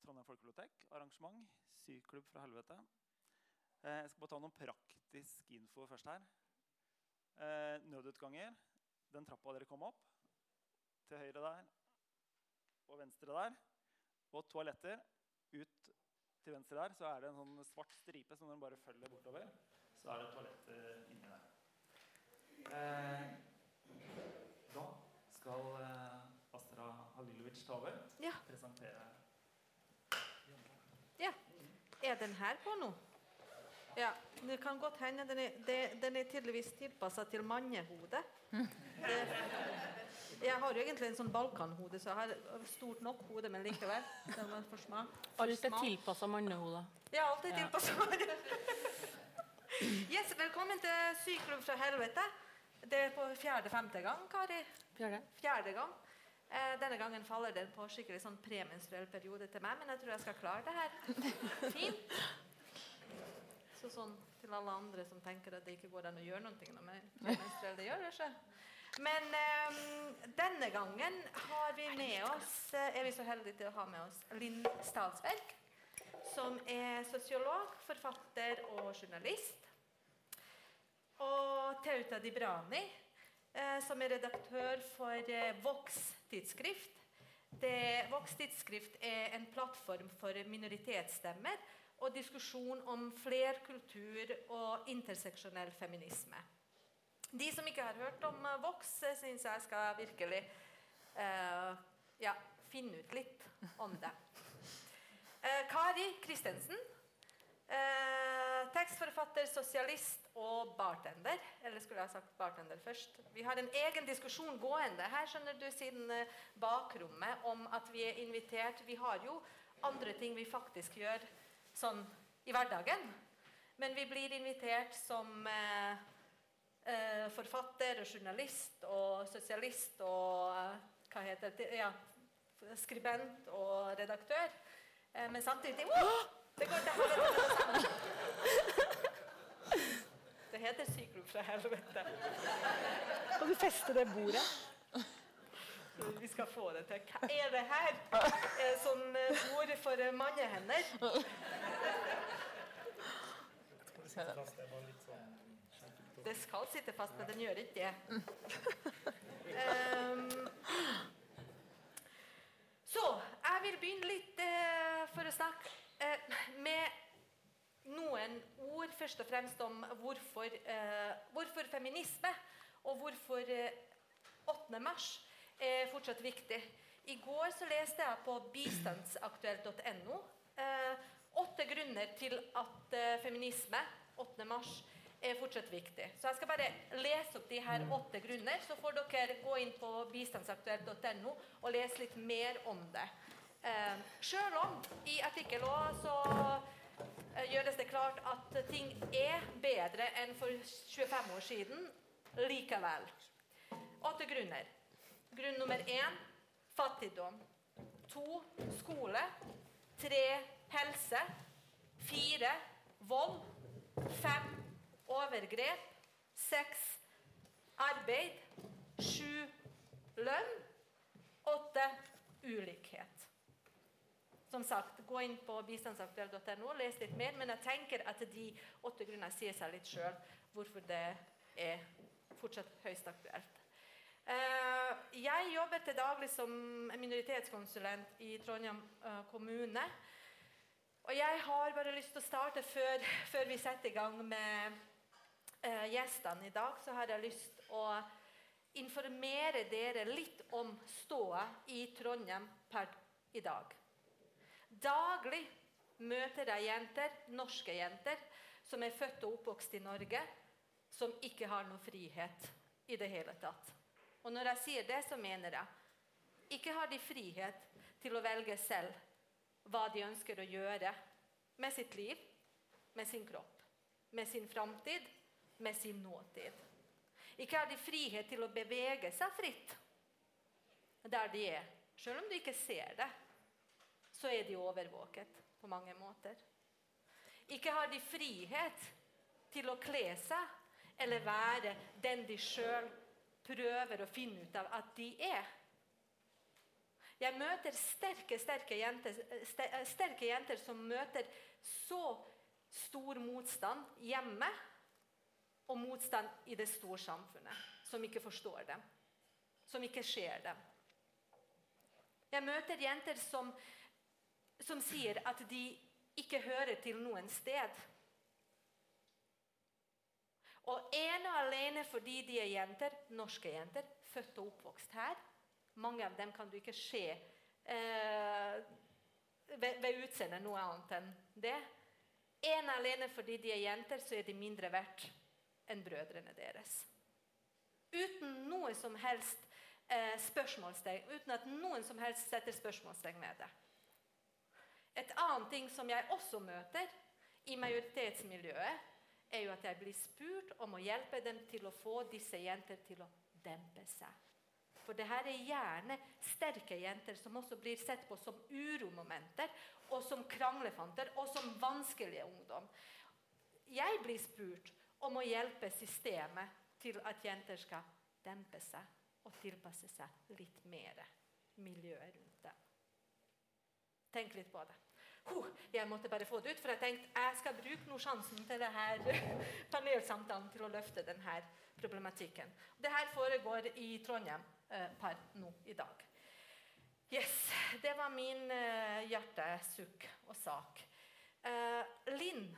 Trondheim Folkebibliotek. Arrangement. Syklubb fra helvete. Eh, jeg skal bare ta noen praktisk info først her. Eh, nødutganger. Den trappa dere kom opp. Til høyre der og venstre der. Og toaletter. Ut til venstre der så er det en sånn svart stripe som dere bare følger bortover. Så er det toaletter inni der. Eh, da skal eh, Halilovic ta over. Ja. Presentere Ja. Er den her på nå? Ja. Det kan godt hende. Den er, det, den er tydeligvis tilpassa til mannehodet. Jeg har jo egentlig en sånn balkanhode, så jeg har stort nok hode, men likevel. For smak. For Alt er tilpassa mannehodet. Ja, alt er tilpassa Yes, velkommen til Syklubb fra helvete. Det er på fjerde-femte gang, Kari. Fjerde. Fjerde gang. Eh, denne gangen faller den på skikkelig sånn premenstruell periode til meg, men jeg tror jeg skal klare det her. Fint. Så sånn til alle andre som tenker at det ikke går an å gjøre noe med premenstruell, det gjør det ikke. Men eh, denne gangen har vi med oss, eh, er vi så heldige til å ha med oss Linn Stadsverk, som er sosiolog, forfatter og journalist. Og Tauta Dibrani, eh, som er redaktør for eh, Vox tidsskrift. Det, Vox tidsskrift er en plattform for minoritetsstemmer og diskusjon om flerkultur og interseksjonell feminisme. De som ikke har hørt om eh, Vox, eh, syns jeg skal virkelig uh, ja, finne ut litt om det. Uh, Kari Christensen. Tekstforfatter, sosialist og bartender. Eller skulle jeg ha sagt bartender først. Vi har en egen diskusjon gående her skjønner du, siden eh, bakrommet om at vi er invitert. Vi har jo andre ting vi faktisk gjør sånn i hverdagen. Men vi blir invitert som eh, eh, forfatter og journalist og sosialist og eh, hva heter det? Ja, skribent og redaktør. Men samtidig Åh! Det går det, helvete. Det heter syklubb fra helvete. Kan du feste det bordet? Vi skal få det til. Hva er det her? Eh, Sånn bord for eh, mannehender? Det skal sitte fast, men den gjør ikke det. Um, så jeg vil begynne litt uh, for å snakke eh, med noen ord først og fremst om hvorfor, eh, hvorfor feminisme og hvorfor eh, 8. mars er fortsatt viktig. I går så leste jeg på bistandsaktuelt.no eh, åtte grunner til at eh, feminisme 8. mars er fortsatt viktig. Så jeg skal bare lese opp de her åtte grunner, så får dere gå inn på bistandsaktuelt.no og lese litt mer om det. Eh, Sjøl om i artikkel også så eh, gjøres det klart at ting er bedre enn for 25 år siden likevel. Åtte grunner. Grunn nummer én fattigdom. To skole. Tre helse. Fire vold. Fem overgrep. Seks arbeid. Sju lønn. Åtte ulikhet. Som sagt, Gå inn på bistandsaktuell.no og les litt mer. Men jeg tenker at de åtte grunnene sier seg litt sjøl hvorfor det er fortsatt høyst aktuelt. Eh, jeg jobber til daglig som minoritetskonsulent i Trondheim eh, kommune. Og jeg har bare lyst til å starte før, før vi setter i gang med uh, gjestene i dag, så har jeg lyst til å informere dere litt om ståa i Trondheim per i dag. Daglig møter jeg jenter, norske jenter, som er født og oppvokst i Norge, som ikke har noe frihet i det hele tatt. Og når jeg sier det, så mener jeg ikke har de frihet til å velge selv hva de ønsker å gjøre med sitt liv, med sin kropp, med sin framtid, med sin nåtid. Ikke har de frihet til å bevege seg fritt der de er. Selv om du ikke ser det, så er de overvåket på mange måter. Ikke har de frihet til å kle seg eller være den de sjøl prøver å finne ut av at de er. Jeg møter sterke, sterke jenter, sterke jenter som møter så stor motstand hjemme og motstand i det store samfunnet, som ikke forstår dem, som ikke ser dem. Jeg møter jenter som, som sier at de ikke hører til noen sted. Og ene og alene fordi de er jenter, norske jenter, født og oppvokst her. Mange av dem kan du ikke se eh, ved, ved utseendet noe annet enn det. Ene alene fordi de er jenter, så er de mindre verdt enn brødrene deres. Uten noe som helst eh, spørsmålstegn, uten at noen som helst setter spørsmålstegn med det. Et annet ting som jeg også møter i majoritetsmiljøet, er jo at jeg blir spurt om å hjelpe dem til å få disse jenter til å dempe seg. For det her er gjerne sterke jenter som også blir sett på som uromomenter, og som kranglefanter, og som vanskelige ungdom. Jeg blir spurt om å hjelpe systemet til at jenter skal dempe seg og tilpasse seg litt mer miljøet rundt dem. Tenk litt på det. Jeg måtte bare få det ut, for jeg tenkte jeg skal bruke noe sjansen til det her panelsamtalen til å løfte denne problematikken. Det her foregår i Trondheim eh, nå i dag. Yes, Det var min eh, hjertesukk og sak. Eh, Linn,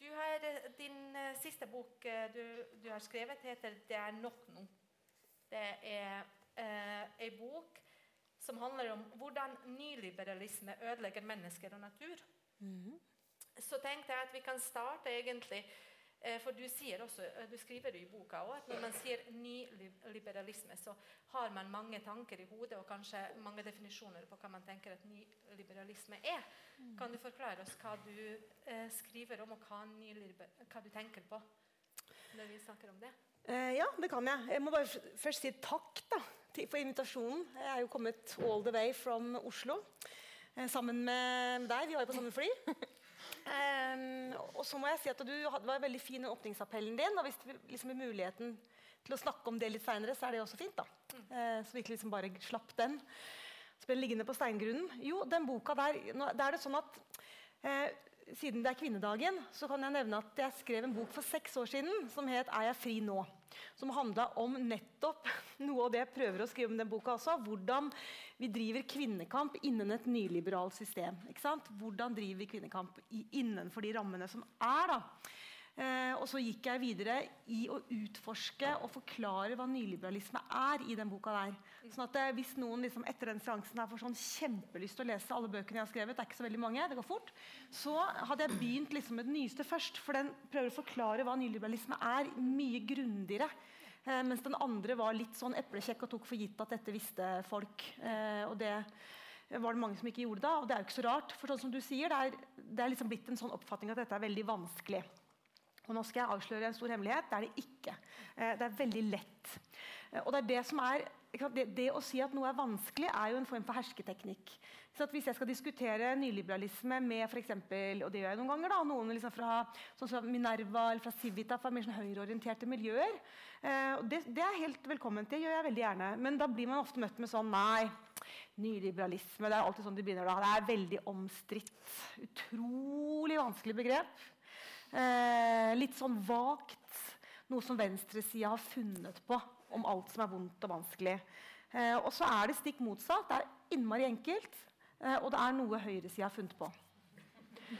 har, eh, din eh, siste bok du, du har skrevet, heter 'Det er nok nå'. Det er ei bok som handler om hvordan nyliberalisme ødelegger mennesker og natur. Så tenkte jeg at vi kan starte egentlig eh, For du, også, eh, du skriver i boka også, at når man sier nyliberalisme, så har man mange tanker i hodet og kanskje mange definisjoner på hva man tenker at nyliberalisme er. Kan du forklare oss hva du eh, skriver om, og hva, hva du tenker på når vi snakker om det? Eh, ja, det kan jeg. Jeg må bare først si takk da, for invitasjonen. Jeg er jo kommet all the way from Oslo eh, sammen med deg. Vi var jo på samme fly. Um, og så må jeg si at du hadde, var veldig fin i åpningsappellen din. Og hvis du liksom er muligheten til å snakke om det litt seinere, så er det også fint. da. Uh, så vi ikke liksom bare slapp den. Så ble den liggende på steingrunnen. Jo, den boka der, nå, der er det sånn at uh, siden det er kvinnedagen, så kan jeg nevne at jeg skrev en bok for seks år siden som het 'Er jeg fri nå?' Som handla om nettopp noe av det jeg prøver å skrive om den boka også. Hvordan vi driver kvinnekamp innen et nyliberalt system. Hvordan driver vi kvinnekamp innenfor de rammene som er. da. Eh, og så gikk jeg videre i å utforske og forklare hva nyliberalisme er i den boka der. Sånn at eh, Hvis noen liksom, etter den seansen her får sånn kjempelyst til å lese alle bøkene jeg har skrevet, det er ikke så veldig mange, det går fort, så hadde jeg begynt liksom, med den nyeste først. For den prøver å forklare hva nyliberalisme er, mye grundigere. Eh, mens den andre var litt sånn eplekjekk og tok for gitt at dette visste folk. Og det var det mange som ikke gjorde da, og det er jo ikke så rart. For sånn som du sier, det er, det er liksom blitt en sånn oppfatning at dette er veldig vanskelig. Og nå skal jeg avsløre en stor hemmelighet. Det er det ikke. Eh, det er veldig lett. Eh, og det er det som er det, det å si at noe er vanskelig, er jo en form for hersketeknikk. Så hvis jeg skal diskutere nyliberalisme med for eksempel, og det gjør jeg noen ganger, da, noen liksom fra, sånn som Minerva eller fra Civita, fra mer sånn høyreorienterte miljøer eh, det, det er helt velkomment. Det gjør jeg veldig gjerne. Men da blir man ofte møtt med sånn Nei, nyliberalisme Det er alltid sånn de begynner da. Det er veldig omstridt. Utrolig vanskelig begrep. Eh, litt sånn vagt. Noe som venstresida har funnet på om alt som er vondt og vanskelig. Eh, og så er det stikk motsatt. Det er innmari enkelt. Eh, og det er noe høyresida har funnet på.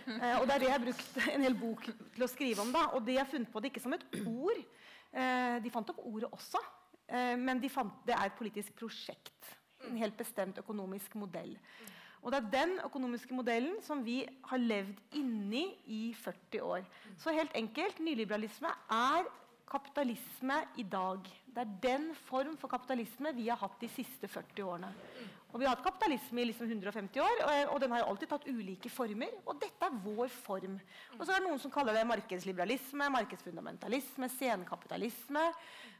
Eh, og det er det jeg har brukt en hel bok til å skrive om. da, Og det jeg har funnet på det ikke som et ord. Eh, de fant opp ordet også, eh, men de fant, det er et politisk prosjekt. En helt bestemt økonomisk modell. Og det er den økonomiske modellen som vi har levd inni i 40 år. Så helt enkelt, nyliberalisme er kapitalisme i dag. Det er den form for kapitalisme vi har hatt de siste 40 årene. Og Vi har hatt kapitalisme i liksom 150 år, og, og den har jo alltid tatt ulike former. Og dette er vår form. Og så er det noen som kaller det markedsliberalisme, markedsfundamentalisme, senkapitalisme.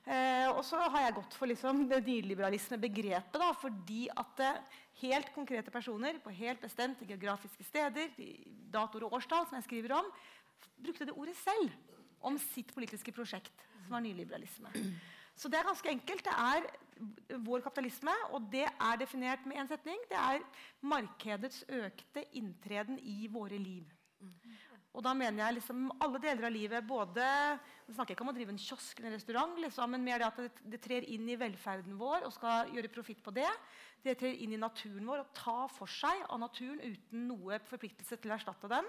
Eh, og så har jeg gått for liksom det nyliberalisme-begrepet, fordi at eh, helt konkrete personer på helt bestemte geografiske steder, datoer og årstall, som jeg skriver om, brukte det ordet selv om sitt politiske prosjekt, som var nyliberalisme. Så det er ganske enkelt. Det er vår kapitalisme, og det er definert med én setning. Det er markedets økte inntreden i våre liv. Og da mener jeg liksom alle deler av livet. både, Jeg snakker ikke om å drive en kiosk eller en restaurant, liksom, men mer det at det, det, trer inn i velferden vår og skal gjøre profitt på det. Det trer inn i naturen vår og tar for seg av naturen uten noe forpliktelse til å erstatte den.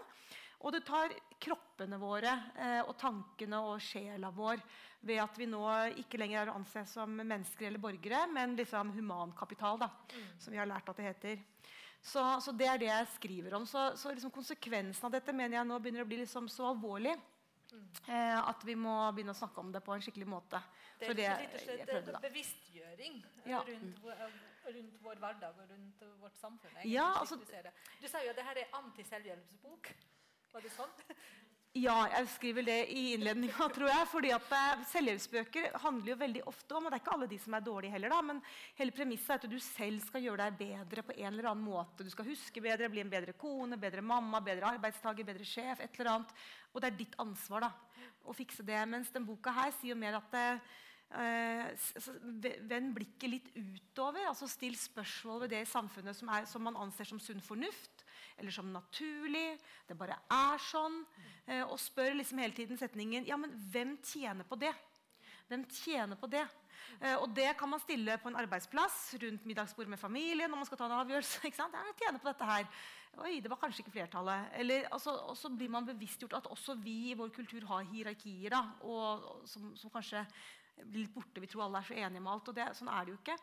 Og det tar kroppene våre eh, og tankene og sjela vår ved at vi nå ikke lenger er å anse som mennesker eller borgere, men liksom humankapital, da, mm. som vi har lært at det heter. Så, så, det er det jeg skriver om. Så, så liksom konsekvensen av dette mener jeg nå begynner å bli liksom så alvorlig mm. eh, at vi må begynne å snakke om det på en skikkelig måte. Det er rett og slett bevisstgjøring ja. rundt, rundt, vår hverdag og rundt vårt samfunn. Ja, altså, du sa jo at dette er anti-selvhjelpsbok. Var det sånn? Ja, jeg skriver det i innledninga, tror jeg. fordi at eh, Selvhjelpsbøker handler jo veldig ofte om og Det er ikke alle de som er dårlige heller, da, men hele premisset er at du selv skal gjøre deg bedre på en eller annen måte. Du skal huske bedre, bli en bedre kone, bedre mamma, bedre arbeidstaker, bedre sjef. et eller annet. Og det er ditt ansvar da, å fikse det. Mens den boka her sier jo mer at eh, Vend blikket litt utover. altså Still spørsmål ved det i samfunnet som, er, som man anser som sunn fornuft eller som naturlig. Det bare er sånn. Eh, og spør liksom hele tiden setningen ja, men hvem tjener på det? Hvem tjener på det? Eh, og det kan man stille på en arbeidsplass rundt middagsbordet med familien. når man skal ta en avgjørelse. ikke sant? Jeg tjener på dette her. Oi, det var kanskje ikke flertallet. Eller, altså, og så blir man bevisstgjort at også vi i vår kultur har hierarkier. Da, og, og som, som, kanskje blir litt borte. Vi tror alle er så enige om alt. og det, Sånn er det jo ikke.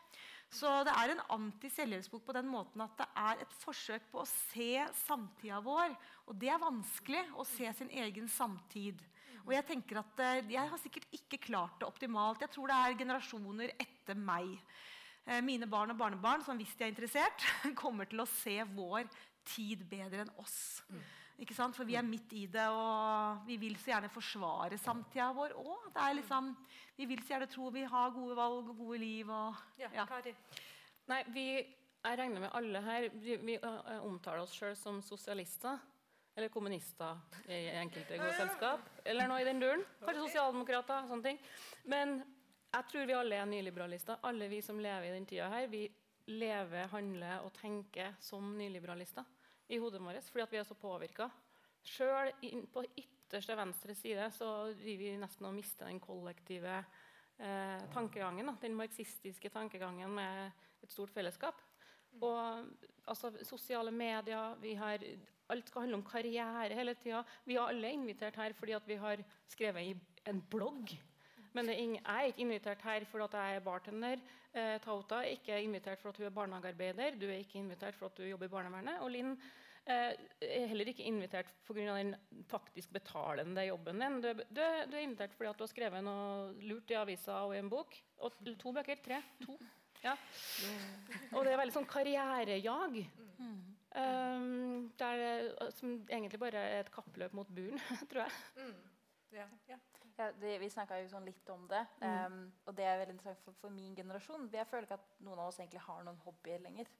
Så det er en anti-selvhjelpsbok på den måten at det er et forsøk på å se samtida vår. Og det er vanskelig å se sin egen samtid. Og Jeg tenker at eh, jeg har sikkert ikke klart det optimalt. Jeg tror det er generasjoner etter meg. Eh, mine barn og barnebarn som hvis de er interessert, kommer til å se vår tid bedre enn oss. Ikke sant? For vi er midt i det, og vi vil så gjerne forsvare samtida vår òg. Liksom, vi vil så gjerne tro vi har gode valg og gode liv. Og, ja, ja. Nei, vi, jeg regner med alle her vi, vi omtaler oss sjøl som sosialister. Eller kommunister i enkelte gode selskap. Eller noe i den duren. Kanskje sosialdemokrater. sånne ting. Men jeg tror vi alle er nyliberalister. Alle vi som lever i den tida her, vi lever, handler og tenker som nyliberalister i hodet vårt fordi vi er så påvirka. Sjøl på ytterste venstre side så driver vi nesten og mister den kollektive eh, tankegangen. Da. Den marxistiske tankegangen med et stort fellesskap. Og altså, sosiale medier vi har, Alt skal handle om karriere hele tida. Vi er alle invitert her fordi vi har skrevet i en blogg. Men ingen, jeg er ikke invitert her fordi jeg er bartender. Eh, Tauta er ikke invitert fordi hun er barnehagearbeider. Du er ikke invitert fordi du jobber i barnevernet. Og Linn er heller ikke invitert pga. den faktisk betalende jobben din. Du, du, du, er invitert fordi du har skrevet noe lurt i avisa og i en bok. Og to bøker. Tre. To. Ja. Og det er veldig sånn karrierejag. Um, der, som egentlig bare er et kappløp mot buren, tror jeg. Mm. Ja. Ja. Ja, det, vi snakka jo sånn litt om det. Um, og det er veldig interessant for, for, min generasjon. Jeg føler ikke at noen av oss egentlig har noen hobbyer lenger.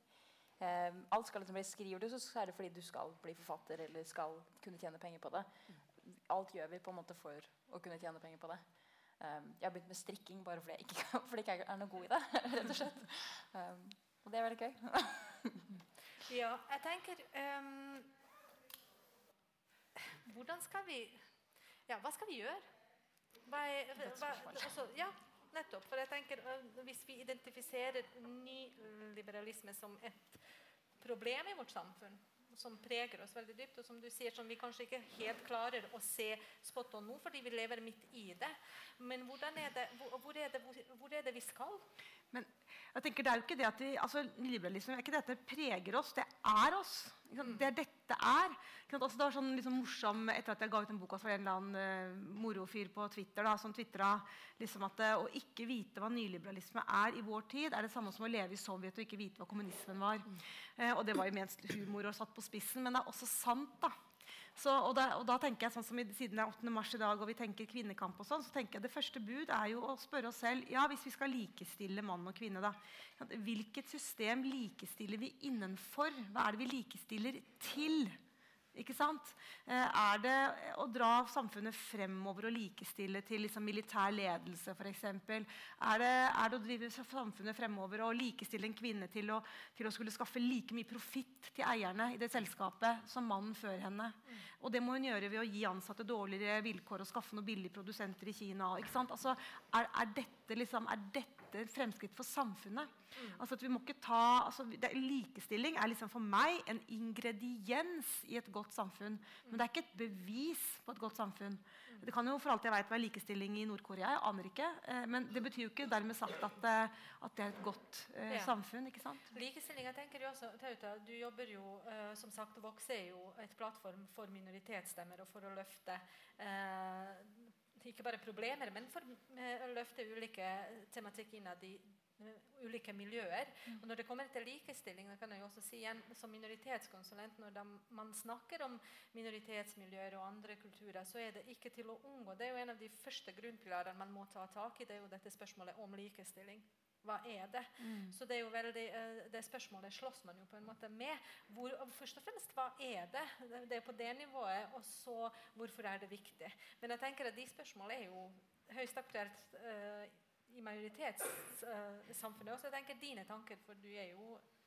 Um, alt skal liksom bli Skriver du, så er det fordi du skal bli forfatter eller skal kunne tjene penger på det. Alt gjør vi på en måte for å kunne tjene penger på det. Um, jeg har begynt med strikking bare fordi jeg ikke, fordi jeg ikke er noe god i det. rett og slett. Um, og det er veldig gøy. ja, jeg tenker Hvordan skal vi Ja, hva skal vi gjøre? Hva er, hva, også, ja, nettopp. For jeg tenker Hvis vi identifiserer nyliberalisme som et problem i vårt samfunn som preger oss veldig dypt, og som du sier, som vi kanskje ikke helt klarer å se spot on nå, fordi vi lever midt i det. Men er det, hvor, er det, hvor, hvor, er det, vi skal? Men jeg tenker det er jo ikke det at vi, altså, Liberalisme er ikke det at det preger oss, det er oss. Det er dette er. Altså, det var sånn liksom, morsom, Etter at jeg ga ut en bok, så var det en eller annen uh, morofyr på Twitter da, som tvitra liksom at uh, å ikke vite hva nyliberalisme er i vår tid, er det samme som å leve i Sovjet og ikke vite hva kommunismen var. Uh, og det var jo ment humor og satt på spissen, men det er også sant. da. Så, og, da, og, da, tenker jeg sånn som Siden det er 8. mars i dag, og vi tenker kvinnekamp, og sånn, så tenker jeg det første bud er jo å spørre oss selv ja, hvis vi skal likestille mann og kvinne. da, Hvilket system likestiller vi innenfor? Hva er det vi likestiller til? Ikke sant? Eh, Er det å dra samfunnet fremover og likestille til liksom militær ledelse f.eks.? Er, det, er det å drive samfunnet fremover og likestille en kvinne til å, til å skulle skaffe like mye profitt til eierne i det selskapet som mannen før henne? Og det må hun gjøre ved å gi ansatte dårligere vilkår og skaffe noen billige produsenter i Kina. Ikke sant? Altså, er, er, dette liksom, er dette et fremskritt for samfunnet? Altså at vi må ikke ta, altså, det, likestilling er liksom for meg en ingrediens i et godt samfunn. Men det er ikke et bevis på et godt samfunn. Det kan jo for alt jeg vet være likestilling i Nord-Korea. Jeg aner ikke. Eh, men det betyr jo ikke dermed sagt at, eh, at det er et godt eh, Ja. samfunn. ikke sant? Likestilling, jeg tenker jo også, Tauta, Du jobber jo, eh, som sagt, Vox er jo et plattform for minoritetsstemmer og for å løfte eh, ikke bare problemer, men for eh, å løfte ulike tematikk innad i eh, ulike miljøer. Og Når det kommer til likestilling, da kan jeg også si igjen, som minoritetskonsulent, når man snakker om minoritetsmiljøer og andre kulturer, så er det ikke til å unngå. Det er jo en av de første grunnpilarene man må ta tak i. Det er jo dette spørsmålet om likestilling. Hva er det? Så det er jo veldig, eh, det spørsmålet slåss man jo på en måte med. Hvor, først og fremst, hva er det? Det- er på det nivået. Og så hvorfor er det viktig? Men jeg tenker at de spørsmålene er jo høyst aktuelt uh, i majoritetssamfunnet også. Jeg tenker dine tanker, for du er jo eh,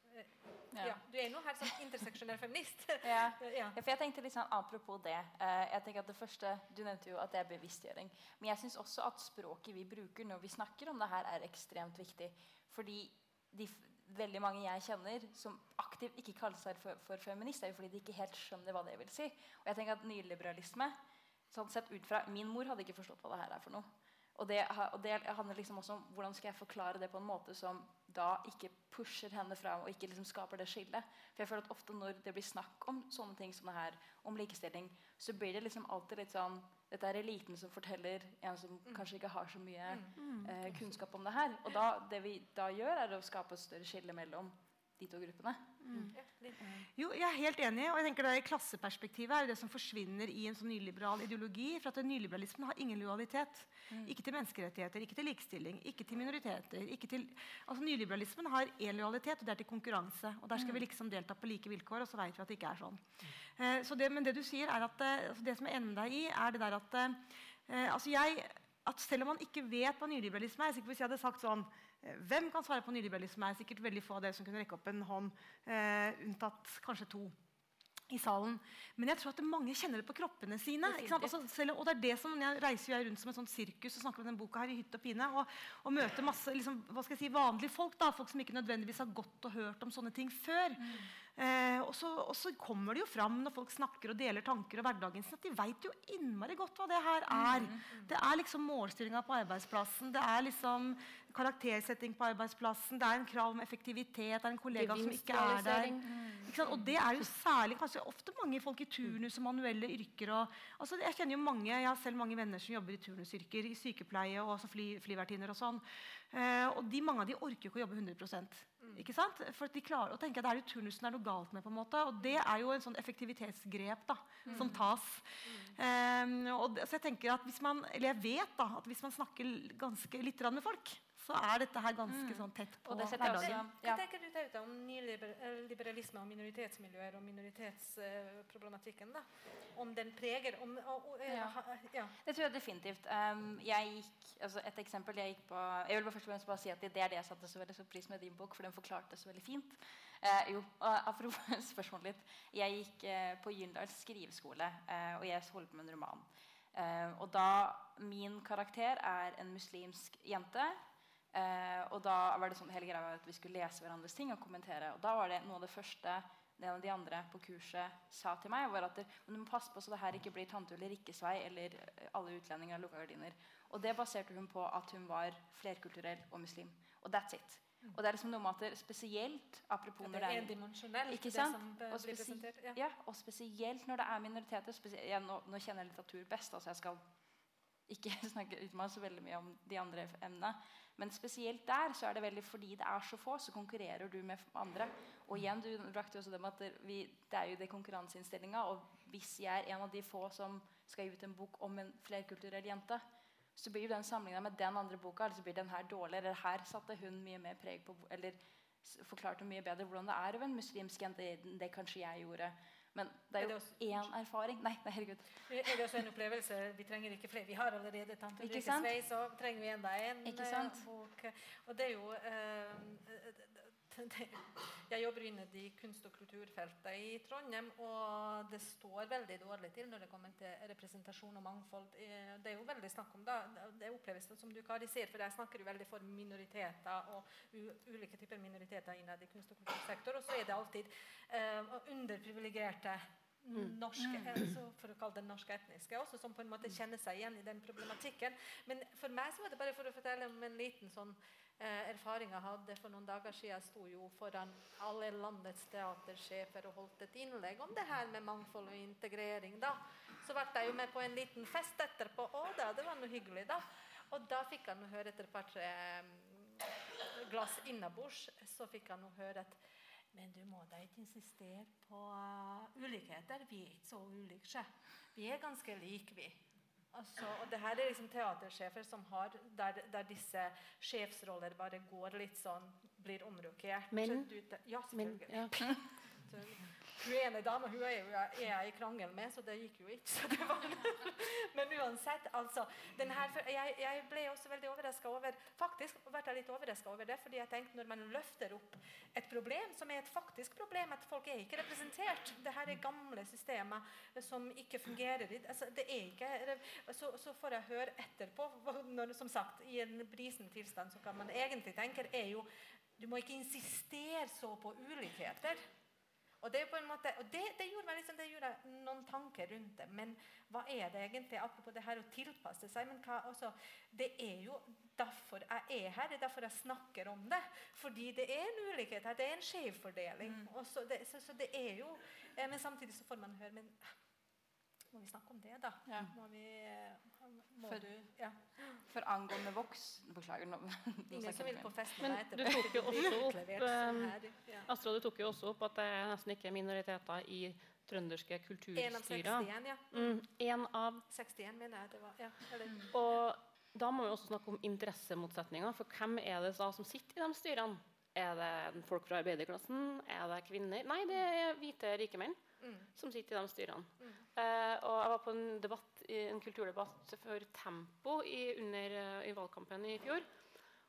Ja. ja. du er nå her som interseksjonell feminist. Ja. ja. Ja, for jeg tenkte litt sånn Apropos det. eh, jeg tenker at det første, Du nevnte jo at det er bevisstgjøring. Men jeg syns også at språket vi bruker når vi snakker om det her, er ekstremt viktig. Fordi de, veldig mange jeg kjenner som aktivt ikke kaller seg for, for feminist, er jo fordi de ikke helt skjønner hva det vil si. Og jeg tenker at nyliberalisme sånn sett ut fra, Min mor hadde ikke forstått hva det her er for noe. Og det, og det handler liksom også om hvordan skal jeg forklare det på en måte som da ikke pusher henne fram og ikke liksom skaper det skillet. For jeg føler at ofte når det blir snakk om sånne ting som det her, om likestilling, så blir det liksom alltid litt sånn Dette er eliten som forteller en som kanskje ikke har så mye eh, kunnskap om det her. Og da, det vi da gjør, er å skape et større skille mellom de to gruppene. Litt. Jo, jeg er helt enig, og jeg tenker det i klasseperspektivet er jo det som forsvinner i en sånn nyliberal ideologi. For at nyliberalismen har ingen lojalitet. Ikke til menneskerettigheter, ikke til likestilling, ikke til minoriteter. Ikke til, altså Nyliberalismen har én lojalitet, og det er til konkurranse. Og der skal vi liksom delta på like vilkår, og så vet vi at det ikke er sånn. Eh, så det, men det du sier, er at eh, altså det som jeg ender med deg i, er det der at eh, altså jeg, at selv om man ikke vet hva nyliberalisme er jeg er sikker på Hvis jeg hadde sagt sånn Hvem kan svare på nyliberalisme? er sikkert veldig få av dere som kunne rekke opp en hånd, eh, unntatt kanskje to i salen. Men jeg tror at mange kjenner det på kroppene sine. Sant? Altså, selv, og det er det som, Jeg reiser jeg rundt som et sånt sirkus og snakker om denne boka her i hytt og pine. Og, og møter masse liksom, hva skal jeg si, vanlige folk. da, Folk som ikke nødvendigvis har gått og hørt om sånne ting før. Eh, og, så, og så kommer det jo fram når folk snakker og deler tanker og hverdagen sin, at de veit jo innmari godt hva det her er. Det er liksom målstyringa på arbeidsplassen. Det er liksom karaktersetting på arbeidsplassen. Det er en krav om effektivitet. Det er en kollega som ikke er der. Ikke sant? Og det er jo særlig kanskje ofte mange folk i turnus og manuelle yrker. Og, altså jeg kjenner jo mange, jeg har selv mange venner som jobber i turnusyrker, i sykepleie og også fly, flyvertinner og sånn. Uh, og de, mange av de orker jo ikke å jobbe 100% ikke sant? For de klarer å tenke at det er jo turnusen det er noe galt med. på en måte, Og det er jo en sånn effektivitetsgrep da, som tas. Um, og det, så jeg tenker at hvis man, eller jeg vet da, at hvis man snakker ganske litt med folk, så er dette her ganske sånn tett på hverdagen. Hva tenker du Tauta, om nyliberalisme og minoritetsmiljøer og minoritetsproblematikken? da? Om den preger om, og, og, Ja. ha- ja. Det tror jeg definitivt. Um, jeg gikk, altså et eksempel jeg gikk på Jeg vil bare først og fremst bare si at det er det jeg satte så veldig stor pris med din bok, for den forklarte det så veldig fint. Uh, jo, apropos spørsmålet litt. Jeg gikk uh, på Gyldendals skriveskole, uh, og jeg holdt på med en roman. Eh, og da Min karakter er en muslimsk jente. Eh, og da var det sånn hele greia var at vi skulle lese hverandres ting og kommentere. Og da var det noe av det første en av de andre på kurset sa til meg, var at det, men du må passe på så det her ikke blir tante Ulrikkes vei eller eh, alle utlendinger har lukka gardiner. Og det baserte hun på at hun var flerkulturell og muslim. Og that's it. Og det er liksom noe med at det spesielt apropos når det er endimensjonelt, det som Og blir presentert. Ja. ja, og spesielt når det er minoriteter. ja, nå, nå kjenner jeg litteratur best, altså jeg skal ikke snakke ut meg så veldig mye om de andre emnene. Men spesielt der så er det veldig fordi det er så få, så konkurrerer du med andre. Og igjen, du brakte jo også det med at vi, det er jo det konkurranseinnstillinga. Og hvis jeg er en av de få som skal gi ut en bok om en flerkulturell jente, så blir jo den sammenligna med den andre boka eller så blir den her dårlig. Eller her satte hun mye mer preg på Eller forklarte mye bedre hvordan det er å være en muslimsk jente enn det kanskje jeg gjorde. Men det Er jo én erfaring. Nei, nei, herregud. Er det også en opplevelse? Vi trenger ikke flere. Vi har allerede Tante Ikke Ulrikkes vei, så trenger vi enda en Ikke eh, sant? Og, Og det er jo eh, det, Jeg jobber inne i kunst- og kulturfeltet i Trondheim, og det står veldig dårlig til når det kommer til representasjon og mangfold. Eh, Det er jo veldig snakk om da, det oppleves som du Kari sier, for jeg snakker jo veldig for minoriteter og ulike typer minoriteter innad i kunst- og kultursektor, og så er det alltid uh, underprivilegerte norske, altså for å kalle det norske etniske, også, som på en måte kjenner seg igjen i den problematikken. Men for meg så var det bare for å fortelle om en liten sånn eh, erfaring jeg hadde for noen dager siden. Jeg sto jo foran alle landets teatersjefer og holdt et innlegg om det her med mangfold og integrering. da. Så ble jeg jo med på en liten fest etterpå. Å da, det var noe hyggelig, da. Og da fikk nå høre etter et par-tre mm, glass innabords, så fikk jeg høre at men du må da ikke insistere på uh, ulikheter. Vi er ikke så ulike. Vi er ganske like, vi. Altså, og det her er liksom teatersjefer som har, der, der disse sjefsroller bare går litt sånn, blir omrokert. Men- du- Ja, Men, selvfølgelig. ja. Hun ene dama hun er, jeg i krangel med, så det gikk jo ikke. Men uansett, altså. Her, jeg, jeg ble også veldig overraska over Faktisk ble litt over det, fordi jeg tenkte når man løfter opp et problem som er et faktisk problem, at folk er ikke representert Det her er gamle systemer som ikke fungerer. Altså, ikke, så, så får jeg høre etterpå, når, som sagt, i en brisen tilstand, så kan man egentlig tenke er jo Du må ikke insistere så på ulikheter. Og det, måte, og det, det, gjorde meg liksom, det gjorde noen tanker rundt det. Men hva er det egentlig, apropos det her å tilpasse seg? men hva, også, Det er jo derfor jeg er her, det er derfor jeg snakker om det. Fordi det er en ulikhet her, det er en skjevfordeling. Mm. Så, så, så det er jo eh, Men samtidig så får man høre Men må vi snakke om det, da? Ja. Må vi eh, må For- du, ja. For angående voks Beklager. nå. Ingen som vil på fest med Men meg du etterpå. tok jo også opp, um. Astrid, du tok jo også opp at det er nesten ikke er minoriteter i trønderske En av 61, ja. Mm, en av 61 mener jeg det var. Ja, eller, Og da må vi også snakke om interessemotsetninger. For hvem er det da som sitter i de styrene? Er det folk fra arbeiderklassen? Er det kvinner? Nei, det er hvite, rike menn Mm. som sitter i de styrene. Mm. Eh, og jeg var på en, debatt, en kulturdebatt for Tempo i, under, eh, i valgkampen i fjor.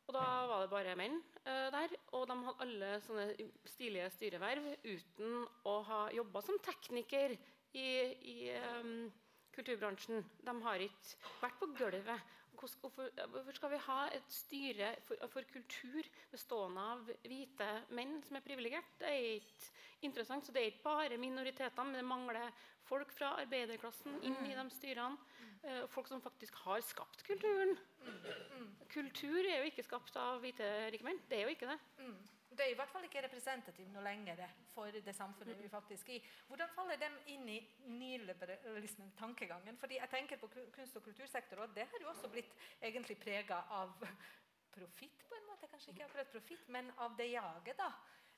Og da var det bare menn eh, der. Og de hadde alle sånne stilige styreverv uten å ha jobba som tekniker i, i um, kulturbransjen. De har ikke vært på gulvet. Hvorfor, hvorfor skal vi ha et styre for, for kultur bestående av hvite menn som er privilegert? Det er ikke interessant. Så det er ikke bare minoriteter, men det mangler folk fra arbeiderklassen inn i de styrene. Eh, folk som faktisk har skapt kulturen. Kultur er jo ikke skapt av hvite rike menn. Det er jo ikke det. Det er i hvert fall ikke representativt noe lenger for det samfunnet vi faktisk er i. Hvordan faller de inn i nyliberalismen, tankegangen? Fordi jeg tenker på kunst- og kultursektor, og det har jo også blitt egentlig prega av profitt, på en måte. Kanskje ikke akkurat profitt, men av det jaget, da.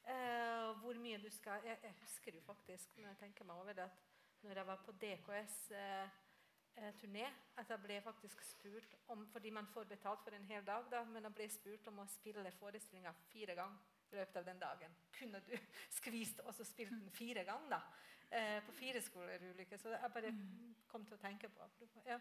Eh, hvor mye du skal jeg, jeg husker jo faktisk, når jeg tenker meg over det, at når jeg var på DKS eh, eh, turné at jeg ble faktisk spurt om Fordi man får betalt for en hel dag, da, men jeg ble spurt om å spille forestillinga fire ganger i løpet av den dagen. Kunne du skvist og så spilt den fire ganger, da? Eh, på fire skoler ulykker? Så jeg bare kom til å tenke på. Ja.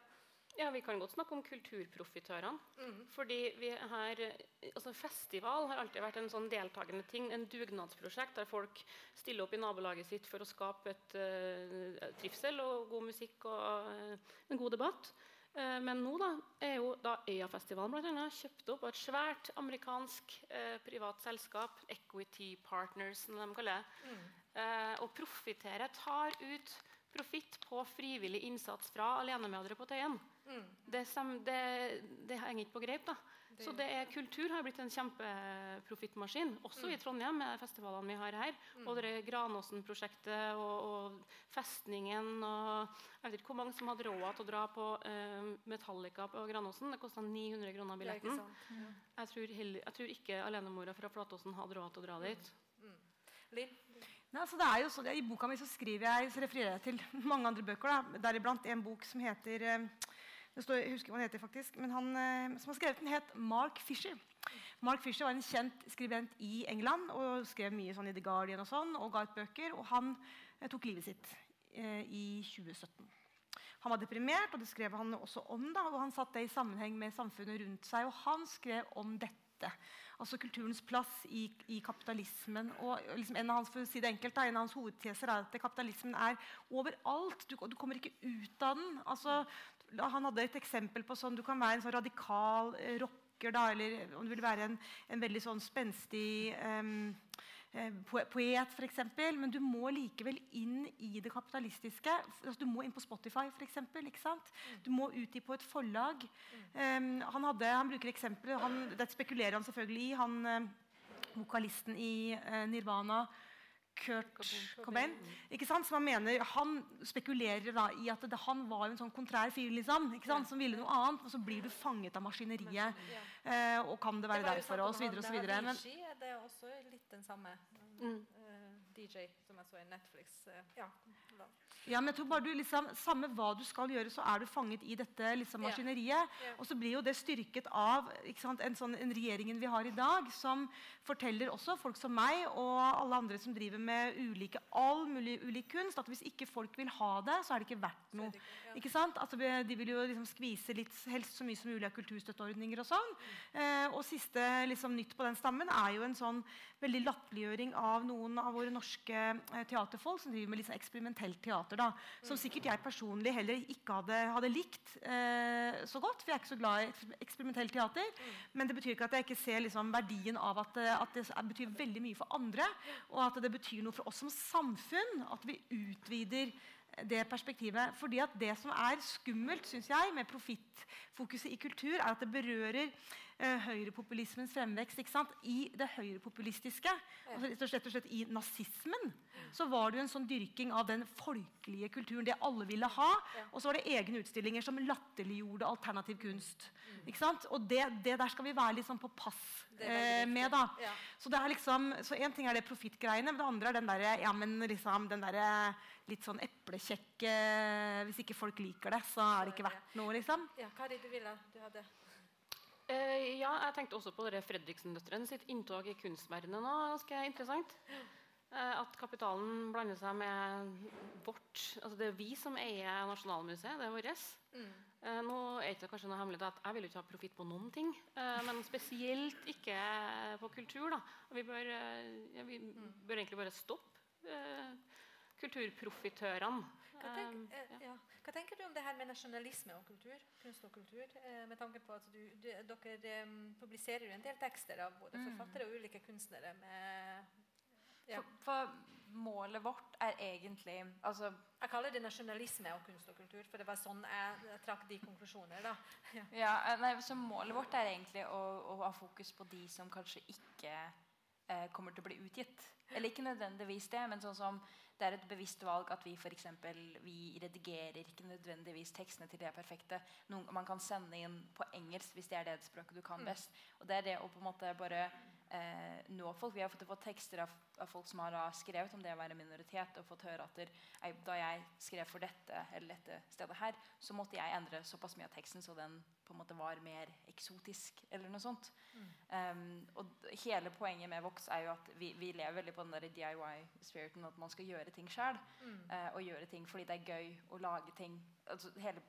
Ja, Vi kan godt snakke om kulturprofitørene. Mm. Fordi vi her, altså Festival har alltid vært en sånn deltakende ting. En dugnadsprosjekt der folk stiller opp i nabolaget sitt for å skape et uh, trivsel og god musikk og uh, en god debatt. Eh, men nå da, er jo da Øyafestivalen blant annet, kjøpt opp av et svært amerikansk eh, privat selskap, Equity Partners, som de kaller det. Mm. Eh, og profitterer, tar ut profitt på frivillig innsats fra alenemødre på Tøyen. Mm. Det, det, det henger ikke på greip. da. Så det er, kultur har blitt en kjempeprofittmaskin, også i Trondheim med festivalene vi har her. Og det Granåsen-prosjektet og, og Festningen og Jeg vet ikke hvor mange som hadde råd til å dra på uh, Metallica på Granåsen. Det kosta 900 kroner er billetten. sant. Jeg tror, heller, jeg tror ikke alenemora fra Flatåsen hadde råd til å dra dit. Linn? Nei, altså det er jo så, I boka mi så skriver jeg, så refererer jeg til mange andre bøker. da, Deriblant en bok som heter det står, Jeg husker hva han heter, faktisk. men han eh, som har skrevet den, het Mark Fisher. Mark Fisher var en kjent skribent i England og skrev mye sånn i The Guardian og sånn, og ga ut bøker. og Han eh, tok livet sitt eh, i 2017. Han var deprimert, og det skrev han også om. da, og Han satt det i sammenheng med samfunnet rundt seg, og han skrev om dette. Altså kulturens plass i, i kapitalismen. og liksom En av hans for si det enkelt, en av hans hovedteser er at kapitalismen er overalt. Du, du kommer ikke ut av den. altså han hadde et eksempel på sånn, Du kan være en sånn radikal eh, rocker, da, eller om du vil være en, en veldig sånn spenstig um, poet, f.eks. Men du må likevel inn i det kapitalistiske. Altså, du må inn på Spotify, f.eks. Du må ut på et forlag. Um, han, hadde, han, bruker eksempler, han, Dette spekulerer han selvfølgelig i. Han, uh, vokalisten i Nirvana Kurt Cobain. ikke sant? Som han mener, han spekulerer da i at det, han var en sånn kontrær fyr liksom, ikke sant? som ville noe annet. Og så blir du fanget av maskineriet. Eh, og kan det være det derfor? Og så videre, og så videre. Men, det er også litt den samme. Mm. Uh, DJ som jeg så i Netflix. Uh, ja. Ja, men jeg tror bare du liksom, Samme hva du skal gjøre, så er du fanget i dette liksom, maskineriet. Ja. Ja. Og så blir jo det styrket av sant, en sånn en regjeringen vi har i dag, som forteller også folk som meg og alle andre som driver med ulike, all mulig ulik kunst, at hvis ikke folk vil ha det, så er det ikke verdt noe. Ja. Ikke sant? Altså, de vil jo liksom skvise litt, helst så mye som mulig av kulturstøtteordninger og sånn. Mm. Eh, og siste liksom, nytt på den stammen er jo en sånn veldig latterliggjøring av noen av våre norske eh, teaterfolk som driver med sånn eksperimentelt teater. Da, som sikkert jeg personlig heller ikke hadde, hadde likt eh, så godt. For jeg er ikke så glad i eksperimentelt teater. Men det betyr ikke at jeg ikke ser liksom, verdien av at, eh, at, det betyr veldig mye for andre. Og at det betyr noe for oss som samfunn at vi utvider det perspektivet. Fordi at det som er skummelt syns jeg, med profittfokuset i kultur, er at det berører eh, høyrepopulismens fremvekst i det høyrepopulistiske. Ja. Altså, rett og slett I nazismen så var det jo en sånn dyrking av den folkelige kulturen. Det alle ville ha. Ja. Og så var det egne utstillinger som latterliggjorde alternativ kunst. Mm. Og det, det, der skal vi være litt sånn på pass eh, med. da. Så det er liksom, så en ting er det profittgreiene, men det andre er den derre ja, liksom, den der, litt sånn eplekjekke Hvis ikke folk liker det, så er det ikke verdt noe, liksom. Ja, det du ville du hadde Uh, ja, jeg tenkte også på Fredriksen-døtrene sitt inntog i kunstverdenen. nå. Ganske interessant. Uh, at kapitalen blander seg med vårt altså Det er vi som eier Nasjonalmuseet. Det er vårt. Mm. Uh, nå er det kanskje noe hemmelig at Jeg vil ikke ha profitt på noen ting. men spesielt ikke på kultur. Da. Vi bør, ja, vi mm. bør egentlig bare stoppe kulturprofitørene. Hva, tenk, eh, ja. Hva, tenker du om det her med nasjonalisme og kultur? kunst og kultur, eh, med tanke på at du, du, Dere um, publiserer jo en del tekster av både mm. forfattere og ulike kunstnere. Med, ja. for, for, målet vårt er egentlig altså, Jeg kaller det nasjonalisme og kunst og kultur, for det var sånn jeg, jeg trakk de konklusjoner. da. Ja. ja eh, nei, så Målet vårt er egentlig å, å, ha fokus på de som kanskje ikke eh, kommer til å bli utgitt. Eller ikke nødvendigvis det, men sånn som det er et bevisst valg at vi for eksempel, vi redigerer ikke nødvendigvis tekstene til det perfekte. Noen, man kan sende inn på engelsk hvis det er det språket du kan mm. best. Og det er det å på en måte bare eh, nå folk. Vi har fått, fått tekster av, av, folk som har skrevet om det å være minoritet, og fått høre at der, da jeg skrev for dette eller dette stedet her, så måtte jeg endre såpass mye av teksten så den på en måte var mer eksotisk. eller noe sånt. Mm. Um, og hele poenget med Vox er jo at vi, vi lever veldig på den der DIY-spiriten at man skal gjøre ting sjøl. Mm. Uh, og gjøre ting fordi det er gøy å lage ting. Altså, hele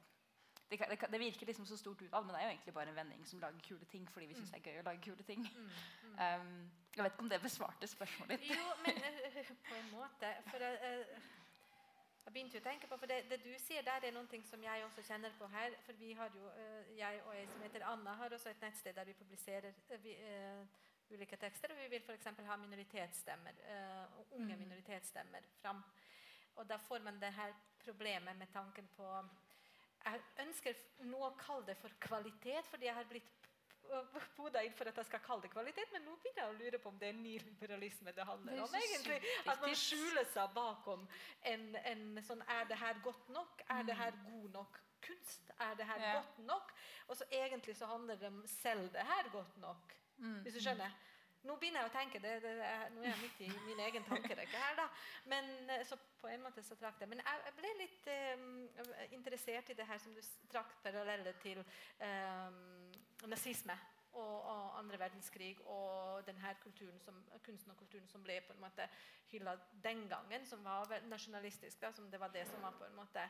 det, det, det, virker liksom så stort utad, men det er jo egentlig bare en vending som lager kule ting fordi vi syns det er gøy å lage kule ting. Mm, mm. Um, jeg vet ikke om det besvarte spørsmålet ditt. Jo, men uh, på en måte. For uh, jeg begynte jo å tenke på, for det, det, du sier der, er noe som jeg også kjenner på her. For vi har jo, jeg og jeg som heter Anna, har også et nettsted der vi publiserer vi, ulike tekster. Og vi vil f.eks. ha minoritetsstemmer, unge mm. minoritetsstemmer fram. Og da får man det her problemet med tanken på jeg ønsker nå å kalle det for kvalitet, fordi jeg har blitt poda inn for at jeg skal kalle det kvalitet, men nå begynner jeg å lure på om det er nyliberalisme det handler om. egentlig. At man skjuler seg bakom en, en, sånn Er det her godt nok? Er det her mm. god nok kunst? Er det her ja. godt nok? Og så egentlig så handler det om selv det her godt nok. Mm. Hvis du skjønner? Nå begynner jeg å tenke det, det er, Nå er jeg midt i min egen tankerekke her, da. Men, eh, så på en måte så trakk det. Men jeg, ble litt um, interessert i det her som du trakk paralleller til um, nazisme. og, og andre verdenskrig og denne kulturen som, kunsten og kulturen som ble på en måte hylla den gangen, som var nasjonalistisk. Da, som det var det som var på en måte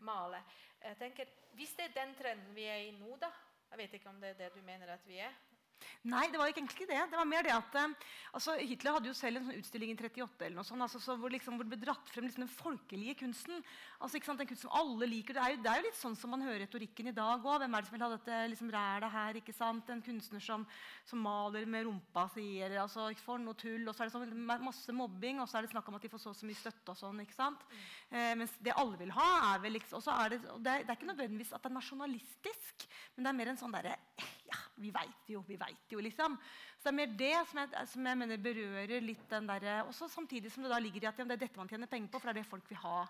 malet. Jeg tenker, Hvis det er den trenden vi er i nå, da Jeg vet ikke om det er det du mener at vi er. Nei, det var egentlig ikke det. Det var mer det at eh, altså, Hitler hadde jo selv en sånn utstilling i 38 eller noe sånt, altså, så hvor, liksom, hvor det ble dratt frem liksom, den folkelige kunsten. Altså, ikke Den kunsten som alle liker. Det er, jo, det er jo litt sånn som man hører retorikken i dag òg. Hvem er det som vil ha dette liksom, rælet her? ikke sant? En kunstner som, som maler med rumpa si, eller altså, for noe tull. Og så er det sånn, masse mobbing, og så er det snakk om at de får så, så mye støtte og sånn. ikke sant? Eh, mens det alle vil ha, er vel liksom, er det, det, er, det er ikke nødvendigvis at det er nasjonalistisk, men det er mer en sånn derre Ja, vi veit jo, vi veit jo, liksom. Så det er mer det som jeg, som jeg mener berører litt den derre Også samtidig som det da ligger i at ja, det er dette man tjener penger på, for det er det folk vil ha.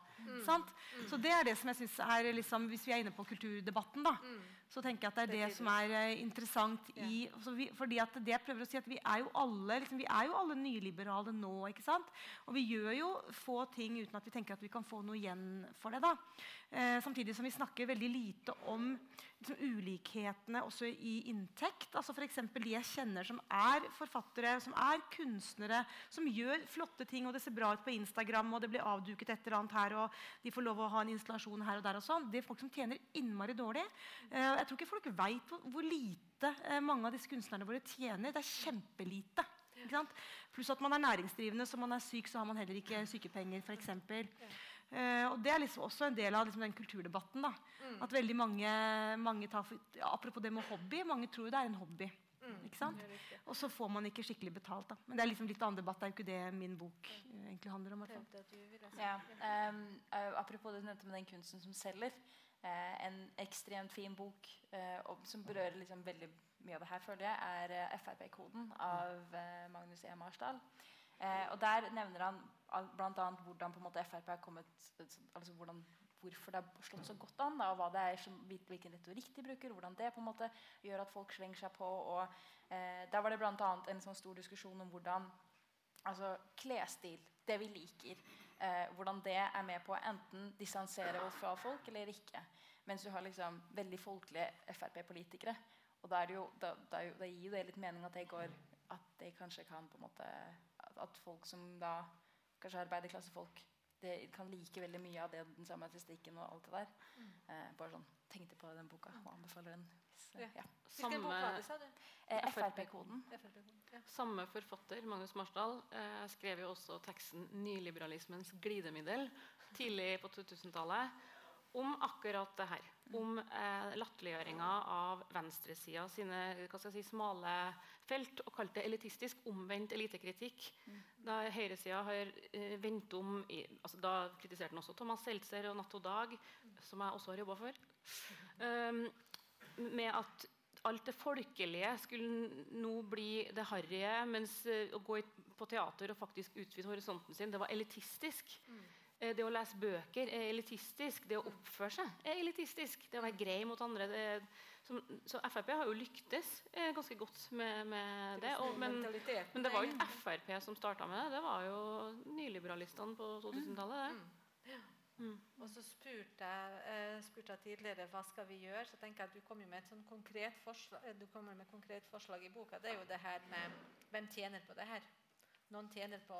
sant? Så det er det som jeg synes er liksom, Hvis vi er inne på kulturdebatten, da, så tenker jeg at det er det, som er eh, interessant i altså vi, fordi at det jeg prøver å si at Vi er jo alle liksom, vi er jo alle nyliberale nå. ikke sant? Og vi gjør jo få ting uten at vi tenker at vi kan få noe igjen for det. da. Eh, samtidig som vi snakker veldig lite om ulikhetene også i inntekt. altså F.eks. de jeg kjenner som er forfattere, som er kunstnere, som gjør flotte ting, og det ser bra ut på Instagram, og det blir avduket et eller annet her, og de får lov å ha en installasjon her og der. og sånn. Det er folk som tjener innmari dårlig. Eh, jeg tror ikke folk veit hvor, lite eh, mange av disse kunstnerne våre tjener. Det er kjempelite. Pluss at man er næringsdrivende, så man er syk, så har man heller ikke sykepenger. Eksempel. Uh, og Det er liksom også en del av liksom den kulturdebatten. da. Mm. At veldig mange, mange tar for, Apropos det med hobby. Mange tror det er en hobby. Mm. ikke sant? Og så får man ikke skikkelig betalt. da. Men det er liksom litt annen debatt. Det er jo ikke det min bok uh, egentlig handler om. Ja, um, uh, apropos det du nevnte med den kunsten som selger. en ekstremt fin bok som berører liksom veldig mye av det her, føler jeg, er Frp-koden av Magnus E. Marsdal. og Der nevner han bl.a. hvordan på en måte Frp har kommet altså hvordan, Hvorfor det har slått så godt an, da, og hva det er som, hvilken retorikk de bruker. Hvordan det på en måte gjør at folk slenger seg på. og eh, Der var det bl.a. en sånn stor diskusjon om hvordan altså, klesstil, det vi liker, eh, hvordan det er med på å enten distansere oss fra folk eller ikke. Mens du har liksom veldig folkelige Frp-politikere. Og da, jo, da, da, da, gir jo det litt mening at det går at det kanskje kan på en måte At folk som da kanskje arbeiderklassefolk det kan like veldig mye av det, den samme artistikken og alt det der. Mm. Eh, bare sånn, Tenkte på den boka og anbefaler den. Så, ja. Samme eh, Frp-koden. Ja. Samme forfatter, Magnus Marsdal, eh, skrev jo også teksten 'Nyliberalismens glidemiddel' tidlig på 2000-tallet om akkurat det her. Om eh, latterliggjøringa av venstresida sine si, smale felt og kalt det elitistisk omvendt elitekritikk. Mm. Da høyresida har eh, vendt om i, altså, Da kritiserte han også Thomas Seltzer og Natt og Dag, som jeg også har jobba for. Um, med at alt det folkelige skulle nå bli det harrige, mens uh, å gå på teater og faktisk utvide horisonten sin, det var elitistisk. Mm. Eh, det å lese bøker er elitistisk. Det å oppføre seg er elitistisk. Det å være grei mot andre. Er, som, så Frp har jo lyktes eh, ganske godt med, med det. Og, men, men, det var jo ikke Frp som starta med det. Det var jo nyliberalistene på 2000-tallet. Mm. Mm. Og så spurte jeg, eh, spurte jeg, tidligere hva skal vi gjøre. Så tenker jeg at Du kommer med et sånn konkret forslag, du kommer med konkret forslag i boka. Det er jo det her med hvem tjener på det her. Noen tjener på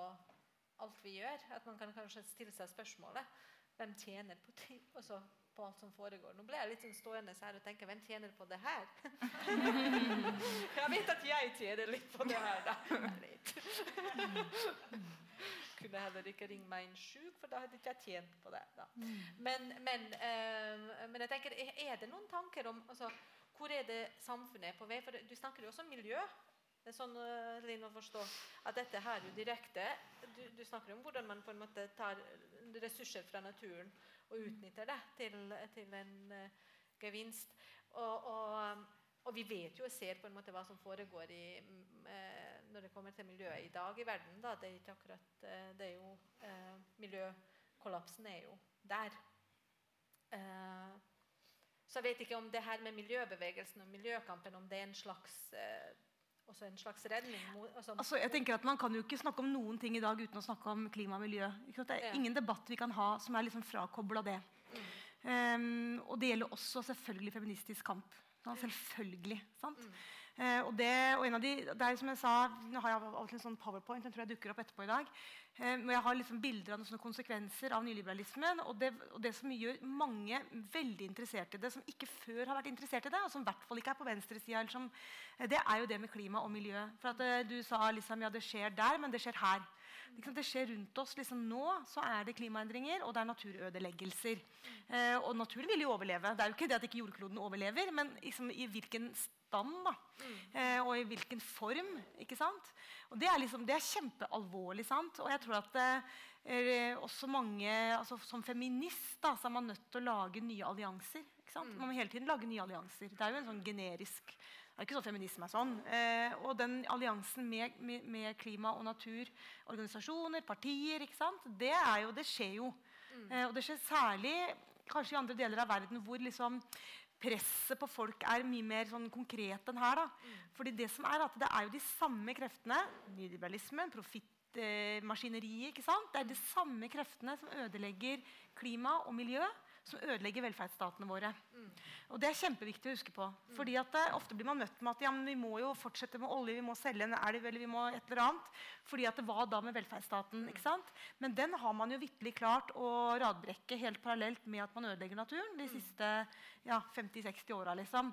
alt vi gjør. At man kan kanskje stille seg spørsmålet hvem tjener på, altså på alt som foregår. Nå ble jeg litt sånn stående her og tenke hvem tjener på det her? jeg vet at jeg tjener litt på det her, da. Kunne heller ikke ringe meg inn sjuk, for da hadde ikke jeg tjent på det. Da. Men, men, uh, men jeg tenker, er det noen tanker om altså, hvor er det samfunnet er på vei? For du snakker jo også om miljø. Det er sånn uh, Linn, å forstå at dette her er jo direkte du, du, snakker om hvordan man på en måte tar ressurser fra naturen og utnytter det til, til en uh, gevinst. Og, og, og, vi vet jo og ser på en måte hva som foregår i, uh, når det kommer til miljøet i dag i verden. Da. Det er ikke akkurat det er jo Miljøkollapsen er jo der. så jeg vet ikke om det her med miljøbevegelsen og miljøkampen om det er en slags også en slags redning? Altså, altså, jeg tenker at Man kan jo ikke snakke om noen ting i dag uten å snakke om klima og miljø. Det er ingen debatt vi kan ha som er liksom frakobla det. Mm. Um, og det gjelder også selvfølgelig feministisk kamp. Sånn, selvfølgelig. sant? Eh, og det, og en av de, det er som jeg sa, Nå har jeg alltid en sånn powerpoint den tror jeg dukker opp etterpå i dag. Eh, hvor jeg har liksom bilder av noen konsekvenser av nyliberalismen. Og det, og det som gjør mange veldig interessert i det, som ikke før har vært interessert i det, og som i hvert fall ikke er på venstresida, liksom, det er jo det med klima og miljø. For at eh, Du sa liksom, ja, det skjer der, men det skjer her. Liksom, det skjer rundt oss. Liksom, nå så er det klimaendringer, og det er naturødeleggelser. Eh, og naturen vil jo overleve. Det er jo ikke det at ikke jordkloden overlever, men liksom, i hvilken stand da, eh, og i hvilken form. ikke sant? Og Det er, liksom, det er kjempealvorlig. sant? Og jeg tror at eh, også mange, altså Som feminist da, så er man nødt til å lage nye allianser. ikke sant? Man må hele tiden lage nye allianser. Det er jo en sånn generisk det er ikke sånn feminisme er sånn. Eh, og den alliansen med, med, med, klima- og naturorganisasjoner, partier, ikke sant? Det, jo, det skjer jo. Mm. Eh, og det skjer særlig kanskje i andre deler av verden hvor liksom presset på folk er mye mer sånn konkret enn her. da. Mm. Fordi det som er at det er jo de samme kreftene, nyliberalismen, profittmaskineriet Eh. Det er de samme kreftene som ødelegger klima og miljø som ødelegger velferdsstatene våre. Mm. Og Det er kjempeviktig å huske på. Mm. Fordi at det, Ofte blir man møtt med at ja, vi må jo fortsette med olje, vi må selge en elv eller vi må et eller annet. fordi at det var da med velferdsstaten? ikke sant? Men den har man jo vitterlig klart å radbrekke helt parallelt med at man ødelegger naturen de siste ja, 50-60 åra. Liksom.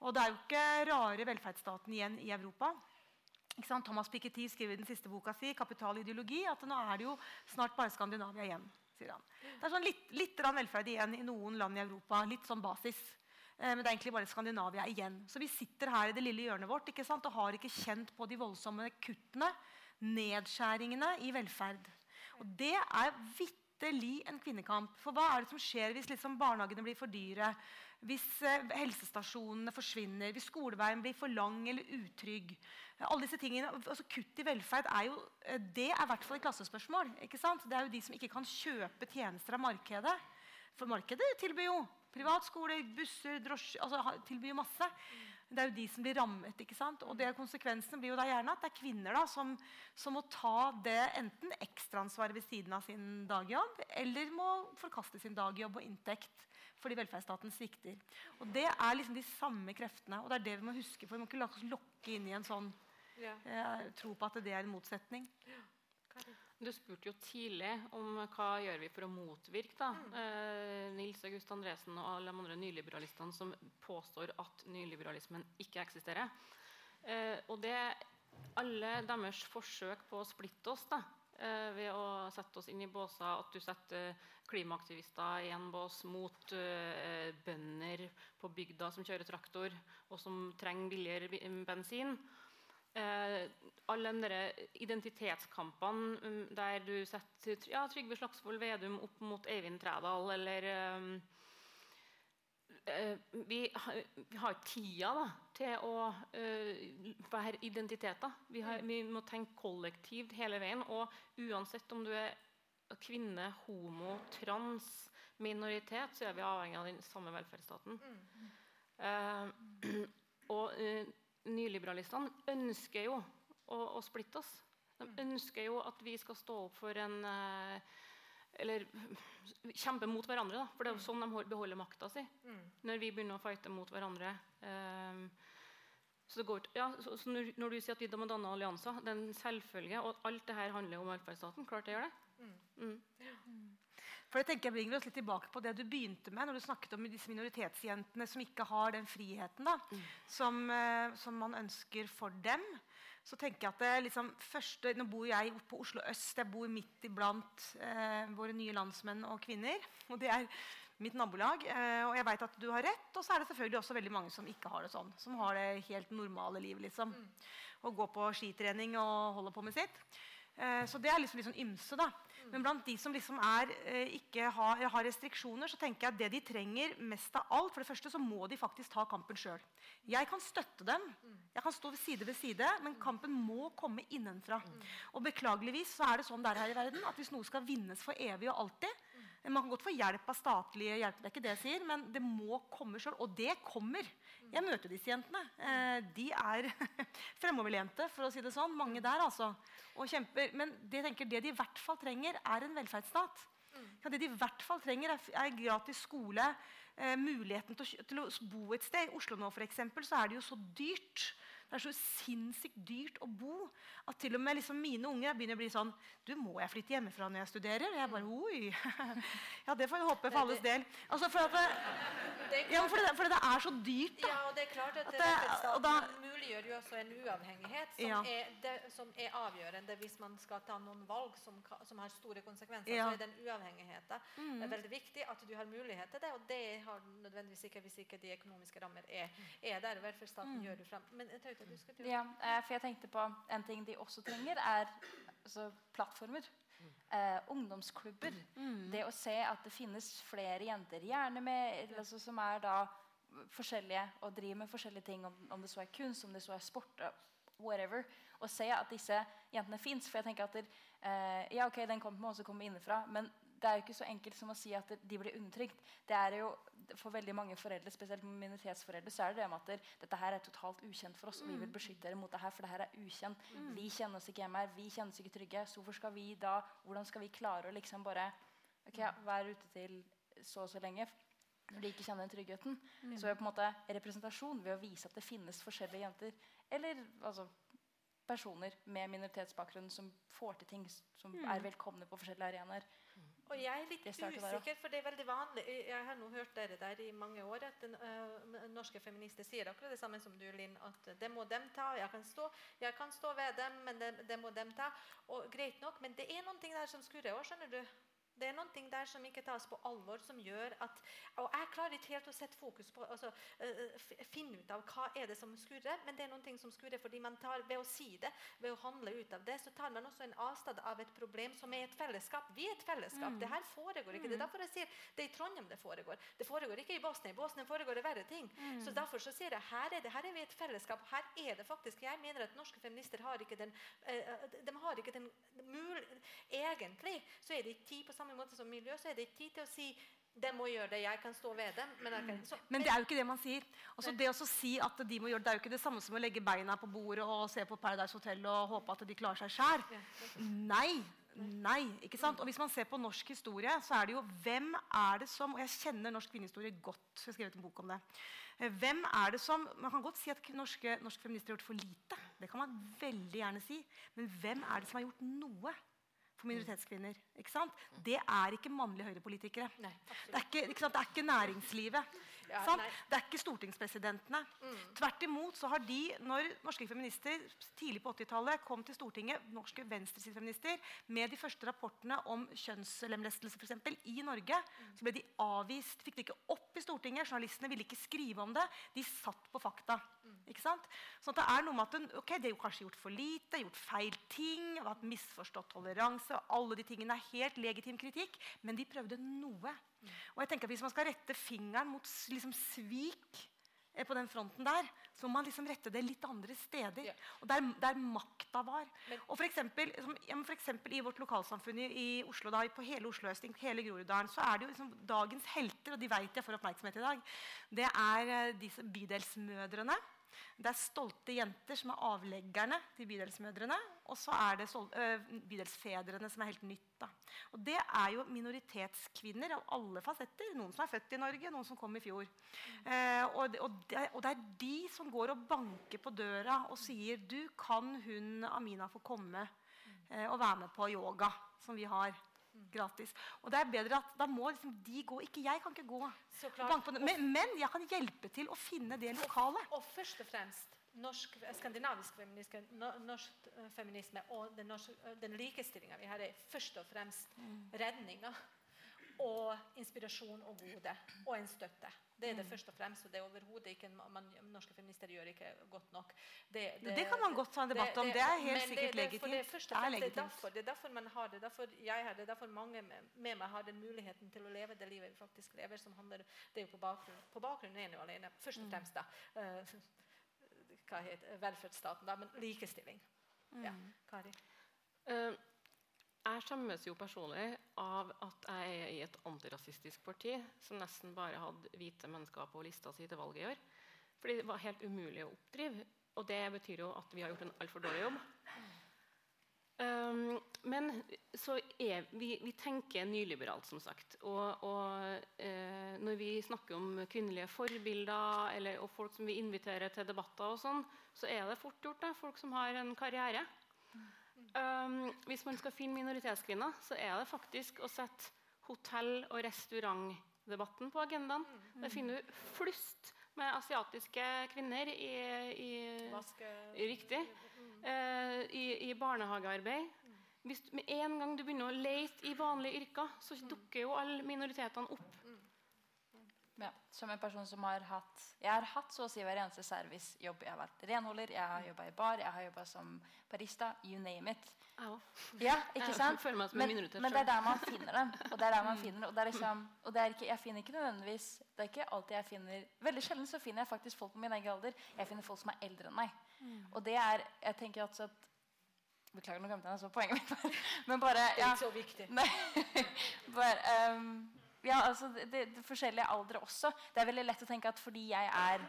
Og det er jo ikke rare velferdsstaten igjen i Europa. Thomas Piketty skriver i den siste boka si 'Kapital ideologi', at nå er det jo snart bare Skandinavia igjen sier han. Det er sånn litt, litt velferd igjen i noen land i Europa. Litt sånn basis. Eh, men det er egentlig bare Skandinavia igjen. Så vi sitter her i det lille hjørnet vårt ikke sant? og har ikke kjent på de voldsomme kuttene, nedskjæringene i velferd. Og det er vitterlig en kvinnekamp. For hva er det som skjer hvis liksom barnehagene blir for dyre? Hvis eh, helsestasjonene forsvinner? Hvis skoleveien blir for lang eller utrygg? Alle disse tingene, altså Kutt i velferd er jo eh, det er i hvert fall et klassespørsmål. ikke sant? Det er jo de som ikke kan kjøpe tjenester av markedet. For markedet tilbyr jo privatskoler, busser, drosjer altså tilbyr masse. Det er jo de som blir rammet. ikke sant? Og det Konsekvensen blir jo da gjerne at det er kvinner da, som, som må ta det enten ekstraansvaret ved siden av sin dagjobb, eller må forkaste sin dagjobb og inntekt fordi velferdsstaten svikter. Og Det er liksom de samme kreftene. og det er det Vi må huske, for vi må ikke la oss lokke inn i en sånn ja. Jeg tror på at det er en motsetning. Du spurte jo tidlig om hva gjør vi for å motvirke da. Mm. Eh, Nils August Andresen og alle de andre nyliberalistene som påstår at nyliberalismen ikke eksisterer. Eh, og det alle deres forsøk på å splitte oss da, eh, ved å sette oss inn i båser At du setter klimaaktivister i en bås mot eh, bønder på bygda som kjører traktor, og som trenger billigere bensin. Eh, alle de identitetskampene um, der du setter ja, Trygve Slagsvold Vedum opp mot Eivind Trædal, eller um, eh, vi, vi, har tida da, til å uh, være identiteter. Vi, har, vi, må tenke kollektivt hele veien. Og uansett om du er kvinne, homo, trans, minoritet, så er vi avhengig av den samme velferdsstaten. Mm. Uh, og uh, nyliberalistene ønsker jo å, å, splitte oss. De mm. ønsker jo at vi skal stå opp for en eh, Eller kjempe mot hverandre. Da, for det er jo mm. sånn de beholder makta si. Mm. Når vi begynner å fighte mot hverandre. Um, så, går, ja, så, så når, når, du sier at vi må danne allianser, det er en selvfølge. Og alt det her handler om velferdsstaten. Klart det gjør det. Mm. Mm. Ja. For det tenker jeg bringer oss litt tilbake på det du begynte med når du snakket om disse minoritetsjentene som ikke har den friheten da, mm. som, uh, som, man ønsker for dem. Så tenker jeg at det liksom første, Nå bor jeg på Oslo øst. Jeg bor midt iblant eh, våre nye landsmenn og -kvinner. Og det er mitt nabolag. Eh, og jeg vet at du har rett. Og så er det selvfølgelig også veldig mange som ikke har det sånn. Som har det helt normale livet. Liksom. Mm. Og går på skitrening og holder på med sitt. så det er liksom, liksom ymse. da. Men blant de som liksom er, eh, ikke har, har, restriksjoner, så tenker jeg at det de trenger mest av alt For det første så må de faktisk ta kampen sjøl. Jeg kan støtte dem, jeg kan stå ved side ved side, men kampen må komme innenfra. Og beklageligvis så er det sånn det er her i verden at hvis noe skal vinnes for evig og alltid Man kan godt få hjelp av statlige hjelp, det er ikke det jeg sier, men det må komme sjøl. Og det kommer. Jeg møter disse jentene. Eh, de er fremoverlente, for å si det sånn. Mange der, altså. Og kjemper. Men det, tenker, det de i hvert fall trenger, er en velferdsstat. Ja, det de i hvert fall trenger, er, er gratis skole, eh, muligheten til å, til å bo et sted. I Oslo nå for eksempel, så er det jo så dyrt. Det er så sinnssykt dyrt å bo at til og med liksom mine unger begynner å bli sånn Du, må jeg flytte hjemmefra når jeg studerer? Og jeg bare Oi! ja, det får jeg håpe for alles del. Altså, for det, Det ja, for det, for det er så dyrt, da. Ja, og det er klart at, At det- og da- muliggjør jo også en uavhengighet som, Ja. er, det, som er avgjørende hvis man skal ta noen valg som, som har store konsekvenser. Ja. Så er den uavhengigheten det er veldig viktig at du har mulighet til det, og det har nødvendigvis ikke hvis ikke de økonomiske rammer er, er der. og mm. gjør det frem. Men jeg tenkte du Ja, eh, for jeg tenkte på En ting de også trenger, er altså, plattformer. Eh, ungdomsklubber. Det å se at det finnes flere jenter, gjerne med, altså, som er da forskjellige og driver med forskjellige ting, om, om det så er kunst, om det så er sport, eh, whatever. Og se at disse jentene fins. For jeg tenker at der, eh, ja, ok, den kommer også kommer innenfra, men det er jo ikke så enkelt som å si at de blir undertrykt. Det er jo, For veldig mange foreldre, spesielt minoritetsforeldre, så er det det med at der, dette her er totalt ukjent for oss, og vi vil beskytte dere mot det her, for det her er ukjent. Vi kjenner oss ikke hjemme her, vi kjenner oss ikke trygge. Så hvorfor skal vi da, hvordan skal vi klare å liksom bare ok, være ute til så og så lenge når de ikke kjenner den tryggheten? Så er på en måte representasjon ved å vise at det finnes forskjellige jenter. Eller altså, personer med minoritetsbakgrunn som får til ting som er velkomne på forskjellige arenaer. Og jeg er litt usikker, for det er veldig vanlig. Jeg har nå hørt dere der i mange år at den, uh, norske feminister sier akkurat det samme som du, Linn. At det må dem ta. Jeg kan stå, jeg kan stå ved dem, men det, det må dem ta. Og greit nok, men det er noen ting der som skurrer òg, skjønner du. Det er noen ting der som ikke tas på alvor, som gjør at Og jeg klarer ikke helt å sette fokus på altså, øh, finne ut av hva er det som skurrer, men det er noen ting som skurrer fordi man tar ved å si det, ved å handle ut av det, så tar man også en avstand av et problem som er et fellesskap. Vi er et fellesskap. Det her foregår ikke. Det er derfor jeg sier det er i Trondheim det foregår. Det foregår ikke i Bosnia. I Bosnia foregår det verre ting. Så derfor så sier jeg her er, det, her er vi et fellesskap. Her er det faktisk Jeg mener at norske feminister har ikke den eh, de har ikke den mul Egentlig så er det ikke tid på samme måte som miljø, så er det ikke tid til å si de må gjøre det, jeg kan stå ved dem. Men, kan, så, Men det er jo ikke det man sier. Altså det å si at de må gjøre det, det er jo ikke det samme som å legge beina på bordet og se på Paradise Hotel og håpe at de klarer seg sjæl. Nei. Nei. ikke sant? Og Hvis man ser på norsk historie, så er det jo hvem er det som Og jeg kjenner norsk kvinnehistorie godt. Jeg har skrevet en bok om det. Eh, Hvem er det som, Man kan godt si at norske, norske feminister har gjort for lite. Det kan man veldig gjerne si. Men hvem er det som har gjort noe for minoritetskvinner? Ikke sant? Det er ikke mannlige høyrepolitikere. Nei, Det er ikke, ikke sant? Det er ikke næringslivet. Ja? Det er ikke stortingspresidentene. Tvert imot så har de, når norske feminister tidlig på 80-tallet kom til Stortinget, norske venstresidefeminister, med de første rapportene om kjønnslemlestelse for eksempel, i Norge, så ble de avvist. Fikk det ikke opp i Stortinget. Journalistene ville ikke skrive om det. De satt på fakta. Ikke sant? Sånn at det er noe med at ok, De har kanskje gjort for lite, gjort feil ting, hatt misforstått toleranse. Alle de tingene er helt legitim kritikk, men de prøvde noe. Og jeg tenker at Hvis man skal rette fingeren mot liksom, svik eh, på den fronten der, så må man liksom rette det litt andre steder. Ja. Og der, der makta var. Men- og for eksempel, som, ja, for eksempel I vårt lokalsamfunn i, i Oslo, da, på hele Oslo øst, hele Groruddalen, så er det jo liksom dagens helter, og de vet jeg får oppmerksomhet i dag, det er eh, disse bydelsmødrene. Det er stolte jenter som er avleggerne til bydelsmødrene. Og så er det bydelsfedrene som er helt nytt. Da. Og det er jo minoritetskvinner av alle fasetter. Noen som er født i Norge, noen som kom i fjor. Eh, og, og, det, og det er de som går og banker på døra og sier du, kan hun Amina få komme eh, og være med på yoga, som vi har gratis. Og det er bedre at da må liksom de gå. Ikke jeg kan ikke gå. Og. Men, men jeg kan hjelpe til å finne det lokale. Og først og fremst norsk, skandinavisk feminisme, norsk eh, feminisme og den, norsk, eh, den likestillinga vi har, er først og fremst redninga. Og inspirasjon og gode. Og en støtte. Det er det først og fremst. Og det er overhodet ikke man, Norske feminister gjør ikke godt nok. Det kan man godt ta en debatt om. Det er helt sikkert det, det, det, er legitimt. Det er det, er derfor, det er derfor man har det. Derfor jeg har det. Derfor mange med, med meg har den muligheten til å leve det livet vi faktisk lever. som handler, Det er jo på bakgrunn, på bakgrunn ene og alene. Først Mm. og fremst da. Uh, hva heter velferdsstaten, da, men likestilling. Ja, Mm. Kari. Eh, jeg skjemmes jo personlig av at jeg er i et antirasistisk parti som nesten bare hadde hvite mennesker på lista si til valget i år. Fordi det var helt umulig å oppdrive. Og det betyr jo at vi har gjort en altfor dårlig jobb. Um, men så er vi, vi tenker nyliberalt, som sagt. Og, og eh, når vi snakker om kvinnelige forbilder eller, og folk som vi inviterer til debatter, og sånn, så er det fort gjort. Da, folk som har en karriere. Um, hvis man skal finne minoritetskvinner, så er det faktisk å sette hotell- og restaurantdebatten på agendaen. Der finner du flust med asiatiske kvinner i, i, Riktig. Uh, i, I barnehagearbeid. Hvis du, med en gang du begynner å lete i vanlige yrker, så dukker jo alle minoritetene opp. Ja, som en person som har hatt Jeg har hatt så å si hver eneste servicejobb. Jeg har vært renholder, jeg har jobba i bar, jeg har jobba som barista. You name it. Jeg. Ja, ikke sant? Men, men det er der man finner dem. Og det er der man finner Og, det er liksom, og det er ikke, jeg finner ikke nødvendigvis Det er ikke alltid jeg finner Veldig sjelden så finner jeg faktisk folk på min egen alder. Jeg finner folk som er eldre enn meg. Og det er Jeg tenker altså at Beklager, nå glemte jeg nesten poenget mitt. Men bare Det er ikke så viktig. Nei. Bare, ehm, ja, altså det, det, det forskjellige aldre også. Det er veldig lett å tenke at fordi jeg er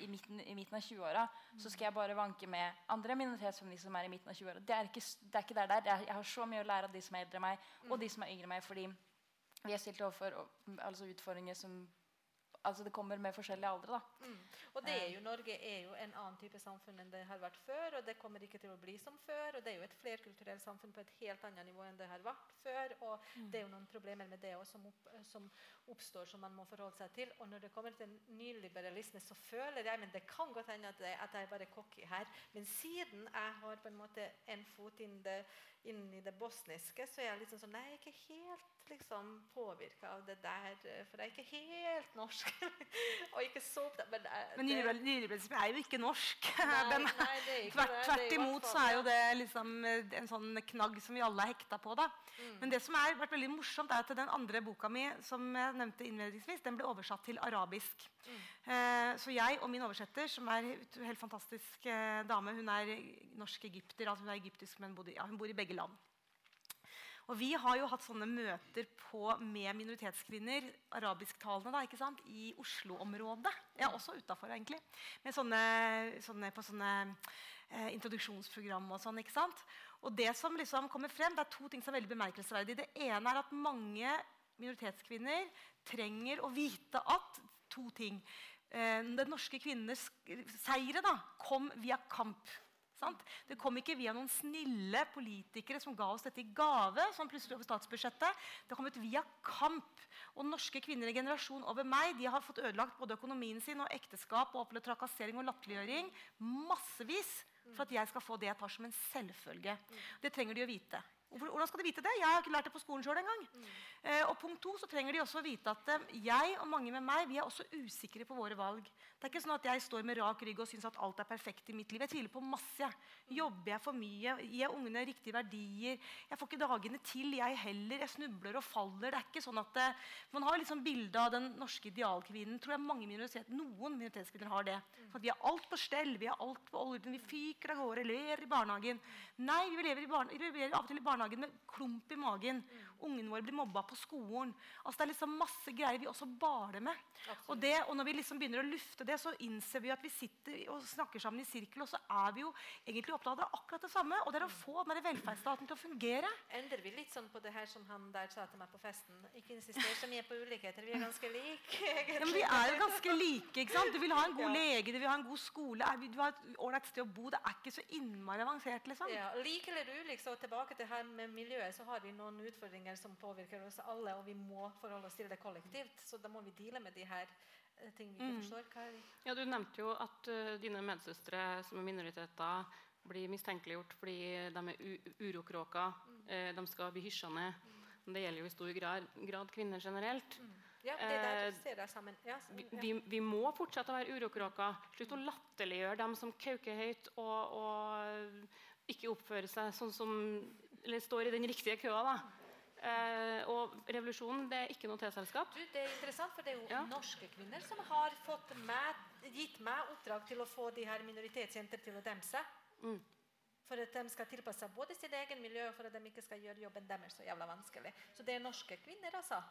i midten, i midten av 20-åra, så skal jeg bare vanke med andre minoritetsfeminister som er i midten av 20-åra. Det, det er ikke der er. Jeg, jeg har så mye å lære av de som er eldre enn meg, og de som er yngre enn meg, fordi vi er stilt overfor altså utfordringer som Altså det kommer med forskjellige aldre, da. Mm. Og det er jo, Norge er jo en annen type samfunn enn det har vært før. Og det kommer ikke til å bli som før. Og det er jo et flerkulturelt samfunn på et helt annet nivå enn det har vært før. Og det er jo noen problemer med det også som, opp, som oppstår, som man må forholde seg til. Og når det kommer til nyliberalisme, så føler jeg Men det kan godt hende at, at jeg er bare cocky her. Men siden jeg har på en måte en fot inn, det, inn i det bosniske, så er jeg liksom sånn Nei, er ikke helt liksom påvirka av det der. eh, For jeg er ikke helt norsk. og ikke så Men, Men det- er jo ikke norsk. Nei, Den, nei, det er ikke tvert, det. tvert er imot så er jo det liksom eh, en sånn knagg som vi alle er hekta på. da. Mm. Men det som har vært veldig morsomt, er at den andre boka mi som jeg nevnte innledningsvis, den ble oversatt til arabisk. Mm. Eh, så jeg og min oversetter, som er en helt fantastisk eh, dame Hun er norsk egypter, altså hun er egyptisk, men bodde, ja, hun bor i begge land. Og Vi har jo hatt sånne møter på, med minoritetskvinner arabisktalende da, ikke sant? i Oslo-området. Ja, også utafor, egentlig. Sånne, sånne, på sånne eh, introduksjonsprogram og sånn. ikke sant? Og det som liksom kommer frem, det er to ting som er veldig bemerkelsesverdig. Det ene er at mange minoritetskvinner trenger å vite at to ting. Eh, den norske kvinnenes seire da, kom via kamp. Sant? Det kom ikke via noen snille politikere som ga oss dette i gave. som plutselig over statsbudsjettet. Det kom ut via kamp. Og norske kvinner i generasjon over meg de har fått ødelagt både økonomien sin og ekteskap og opplevd trakassering og latterliggjøring massevis for at jeg skal få det jeg tar som en selvfølge. Det trenger de å vite. Hvordan skal de vite det? Jeg har ikke lært det på skolen sjøl engang. Eh, og punkt to, så trenger de også å vite at eh, jeg og mange med meg vi er også usikre på våre valg. Det er ikke sånn at jeg står med rak rygg og syns at alt er perfekt i mitt liv. Jeg tviler på masse. jeg. Jobber jeg for mye? Gir jeg ungene riktige verdier? Jeg får ikke dagene til, jeg heller. Jeg snubler og faller. Det er ikke sånn at eh, Man har liksom bilde av den norske idealkvinnen. tror jeg mange minoritet, Noen minoritetskvinner har det. Sånn at vi har alt på stell, vi har alt på orden, vi fyker av gårde, ler i barnehagen. Nei, vi lever, i barne, vi lever av og til i barnehagen med klump i magen. Ungene våre blir mobba på skolen. Altså Det er liksom masse greier vi også baler med. Og, det, og når vi liksom begynner å lufte det, så innser vi at vi sitter og snakker sammen i sirkel, og så er vi jo egentlig opptatt av akkurat det samme. Og det er å få den velferdsstaten til å fungere. Endrer vi litt sånn på det her som han der sa til meg på festen? Ikke insister så mye på ulikheter. Vi er ganske like. Ja, men Vi er jo ganske like. ikke sant? Du vil ha en god lege, du vil ha en god skole, du vil ha et ålreit sted å bo. Det er ikke så innmari avansert. liksom. Ja, like eller ulik, så tilbake til her med miljøet, så har vi noen utfordringer som påvirker oss alle, og vi må forholde oss til det kollektivt. Så da må vi deale med de her eh, ting vi ikke forstår. Hva er Ja, Du nevnte jo at uh, dine medsøstre som er minoriteter, blir mistenkeliggjort fordi de er urokråker. Mm. Uh, de skal bli hysja ned. Men det gjelder jo i stor grad, grad kvinner generelt. Ja, det der du ser deg sammen. Ja, så- Vi, ja. vi, vi må fortsette å være urokråker. Slutt å latterliggjøre dem som kauker høyt og, og ikke oppfører seg sånn som Eller står i den riktige køa. da. Eh, og revolusjonen det er ikke noe T-selskap. Det er interessant, for det er jo Ja. norske kvinner som har fått meg, gitt meg oppdrag til å få de her minoritetsjenter til å demse. Mm. For at de skal tilpasse seg både sitt egen miljø og for at de ikke skal gjøre jobben deres så jævla vanskelig. Så det er norske kvinner, altså.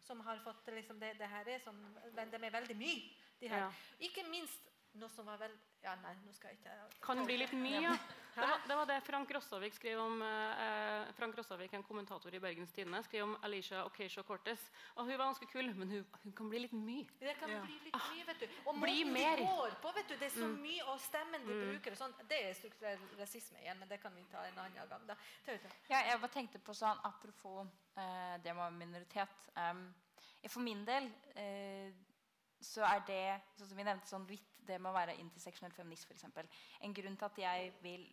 Som har fått liksom det, det her er sånn De er veldig mye. De her. Ja. Ikke minst noe som var vel Ja, nei, nå skal jeg ikke Kan bli litt mye. Ja. Det, var, det var det Frank Rossavik skrev om eh, Frank Rossavik, en kommentator i Bergens Tidende, skrev om Alicia Ocasio-Cortez. Og hun var ganske kul, men hun, hun kan bli litt mye. Det kan bli litt mye, vet du. Og Bli mer. de går på, vet du. Det er så mye, og stemmen de bruker og sånn. Det er strukturell rasisme igjen, men det kan vi ta en annen gang. da. Ja, jeg bare tenkte på sånn, Apropos eh, det med minoritet. Um, for min del eh, så er det sånn som vi nevnte sånn vidt, det med å være interseksjonell feminist eksempel. En grunn til at jeg vil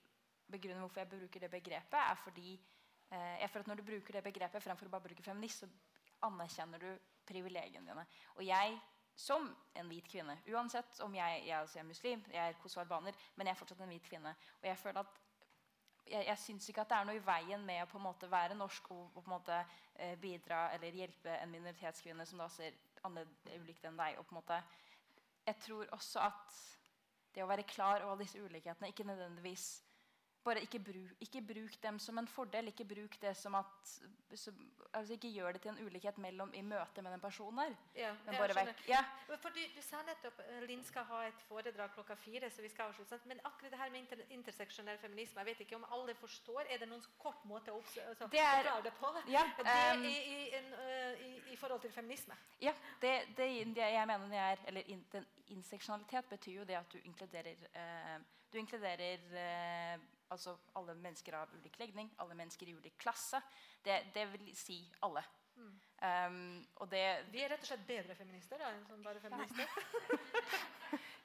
begrunne hvorfor jeg bruker det begrepet, er fordi eh, jeg føler at når du bruker det begrepet fremfor å bare bruke feminist, så anerkjenner du privilegiene dine. Og jeg som en hvit kvinne, uansett om jeg, jeg, altså er muslim, jeg er kosovo-albaner, men jeg er fortsatt en hvit kvinne. Og jeg føler at jeg, jeg syns ikke at det er noe i veien med å på en måte være norsk og på en måte eh, bidra eller hjelpe en minoritetskvinne som da ser annerledes ulikt enn deg. Og på en måte, jeg tror også at det å være klar over disse ulikhetene ikke nødvendigvis bare ikke bruk, ikke bruk dem som en fordel. Ikke bruk det som at som, altså Ikke gjør det til en ulikhet mellom i møte med den personen der. Ja, Men bare vekk. Ja. For du, du sa nettopp eh, Linn skal ha et foredrag klokka fire, så vi skal avslutte. Men akkurat det her med inter interseksjonell feminisme, jeg vet ikke om alle forstår. Er det noen kort måte å altså, Det er- forklare det på? Ja, det ehm, i, i, en, øh, i, I forhold til feminisme. Ja, det, det, jeg mener det er, eller in, den Interseksjonalitet betyr jo det at du inkluderer, eh, du inkluderer eh, altså alle mennesker av ulik legning, alle mennesker i ulik klasse. Det, det vil si alle. Um, og det Vi er rett og slett bedre feminister da, enn bare feminister.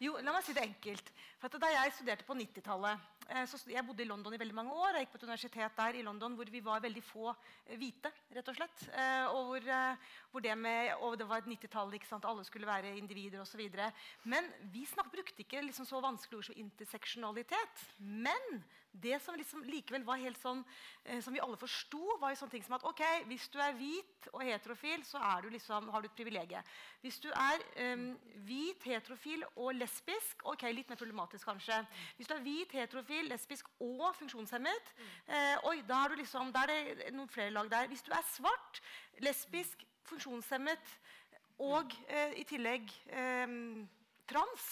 Jo, la meg si det enkelt. For da jeg studerte på 90-tallet eh, så st- Jeg bodde i London i veldig mange år. Jeg gikk på et universitet der i London hvor vi var veldig få eh, hvite. rett og slett. Eh, og, hvor, eh, hvor det med, og det var et 90-tall. Alle skulle være individer osv. Men vi snakket, brukte ikke liksom så vanskelige ord som interseksjonalitet. Men det som liksom likevel var helt sånn, eh, som vi alle forsto, var jo sånne ting som at ok, hvis du er hvit og heterofil, så du liksom, har du et privilegium. Hvis du er um, hvit, heterofil og lesbisk ok, Litt mer problematisk, kanskje. Hvis du er hvit, heterofil, lesbisk og funksjonshemmet, eh, oi, da er, du liksom, da er det noen flere lag der. Hvis du er svart, lesbisk, funksjonshemmet og eh, i tillegg eh, trans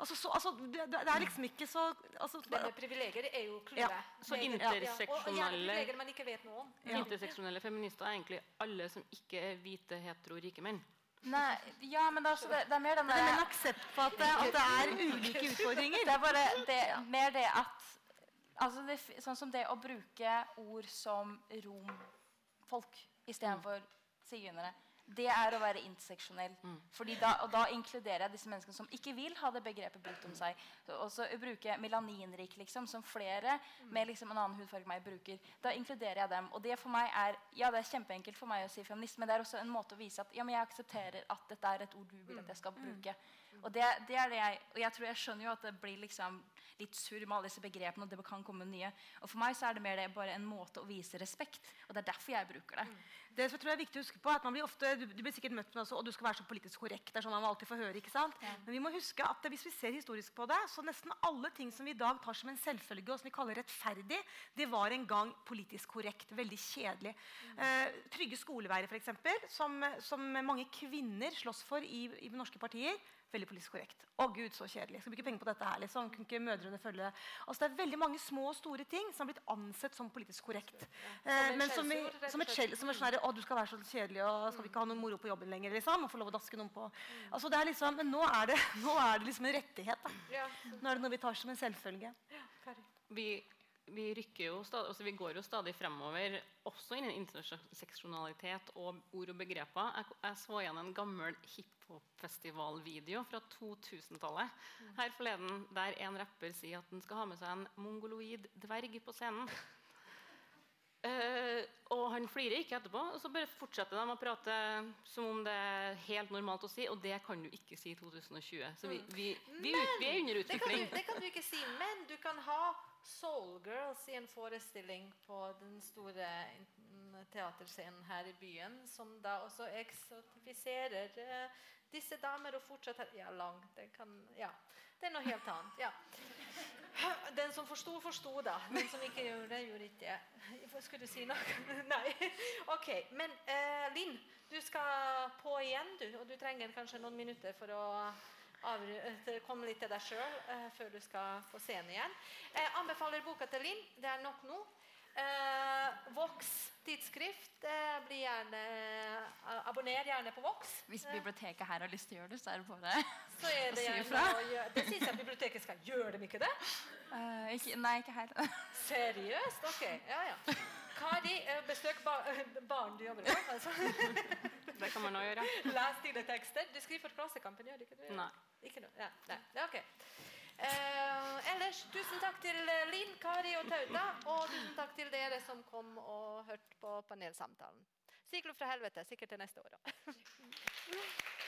altså, så, altså, det, det er liksom ikke så altså, Det med privilegier er jo clouet. Ja, så interseksjonelle- Og, og gjerne privilegier man ikke vet noe om. Interseksjonelle feminister er egentlig alle som ikke er hvite, hetero, rike menn. Nei, ja, men det er, også det, det er mer den er en aksept på at, det- at det er ulike utfordringer. Det er bare det, mer det at altså det, Sånn som det å bruke ord som romfolk istedenfor sigøynere. Det er å være interseksjonell. Fordi da, og da inkluderer jeg disse menneskene som ikke vil ha det begrepet brukt om seg. Og Så bruker jeg melaninrik, liksom, som flere med liksom en annen hudfarge meg bruker. Da inkluderer jeg dem. Og det for meg er ja, det er kjempeenkelt for meg å si feminist, men det er også en måte å vise at ja, men jeg aksepterer at dette er et ord du vil at jeg skal bruke. Og det, det er det jeg, og jeg tror jeg skjønner jo at det blir liksom litt surr med alle disse begrepene. og det kan komme nye. Og For meg så er det mer det bare en måte å vise respekt. Og det er derfor jeg bruker det. Det som jeg tror er viktig å huske på, er at man blir ofte, du, du blir sikkert møtt med også, og du skal være så politisk korrekt. det er sånn man alltid får høre, ikke sant? Men vi må huske at hvis vi ser historisk på det, så nesten alle ting som vi i dag tar som en selvfølge, og som vi kaller rettferdig, det var en gang politisk korrekt. Veldig kjedelig. Eh, trygge skoleveier, f.eks., som, som mange kvinner slåss for i, i norske partier. Veldig politisk korrekt. Å Gud, så kjedelig. Jeg skal bruke penger på dette her. liksom. Kunne ikke mødrene følge Altså, Det er veldig mange små og store ting som har blitt ansett som politisk korrekt. Eh, et men som, som et skjell, som er sånn å, du skal være så kjedelig, og skal vi ikke ha noe moro på jobben lenger? liksom, og få lov å daske noen på. Altså, det er liksom, Men nå er det, nå er det liksom en rettighet. da. Nå er det noe vi tar som en selvfølge. Vi, vi rykker jo stadig, altså vi går jo stadig fremover, også innen interseksjonalitet og ord og begreper. Jeg, jeg så igjen en gammel hiphopfestivalvideo fra 2000-tallet her forleden, der en rapper sier at han skal ha med seg en mongoloid dverg på scenen. Eh, og han flirer ikke etterpå, og så bare fortsetter de å prate som om det er helt normalt å si, og det kan du ikke si i 2020. Så vi, vi, vi, ut, vi er under Det kan, utvikling. du, det kan du ikke si, men du kan ha Soul Girls i en forestilling på den store teaterscenen her i byen, som da også eksotifiserer uh, disse damer og fortsatt Ja, lang. Det kan Ja. Det er noe helt annet. Ja. Den som forsto, forsto, da. Den som ikke gjorde det, gjorde ikke det. Skulle du si noe? Nei. Ok. Men eh, Linn, du skal på igjen, du. Og du trenger kanskje noen minutter for å avru- kom litt til deg sjøl før du skal få scenen igjen. Jeg anbefaler boka til Linn. Det er nok nå. Eh, Vox tidsskrift. eh, bli gjerne, eh, abonner gjerne på Vox. Hvis biblioteket her har lyst til å gjøre det, så er det bare så er å si ifra. Det syns jeg biblioteket skal gjøre, dem ikke det? Eh, ikke, Nei, ikke her. Seriøst? Ok. Ja, ja. Kari, eh, besøk ba baren du jobber på. Altså. Det kan man òg gjøre. Les dine tekster. Du skriver for Klassekampen, gjør du ikke det? Nei. Ikke noe? Ja, nei. Ja, ok. Eh, ellers, tusen takk til eh, Linn, Kari og Tauta. Og tusen takk til dere som kom og hørte på panelsamtalen. Syklubb fra helvete, sikkert til neste år òg.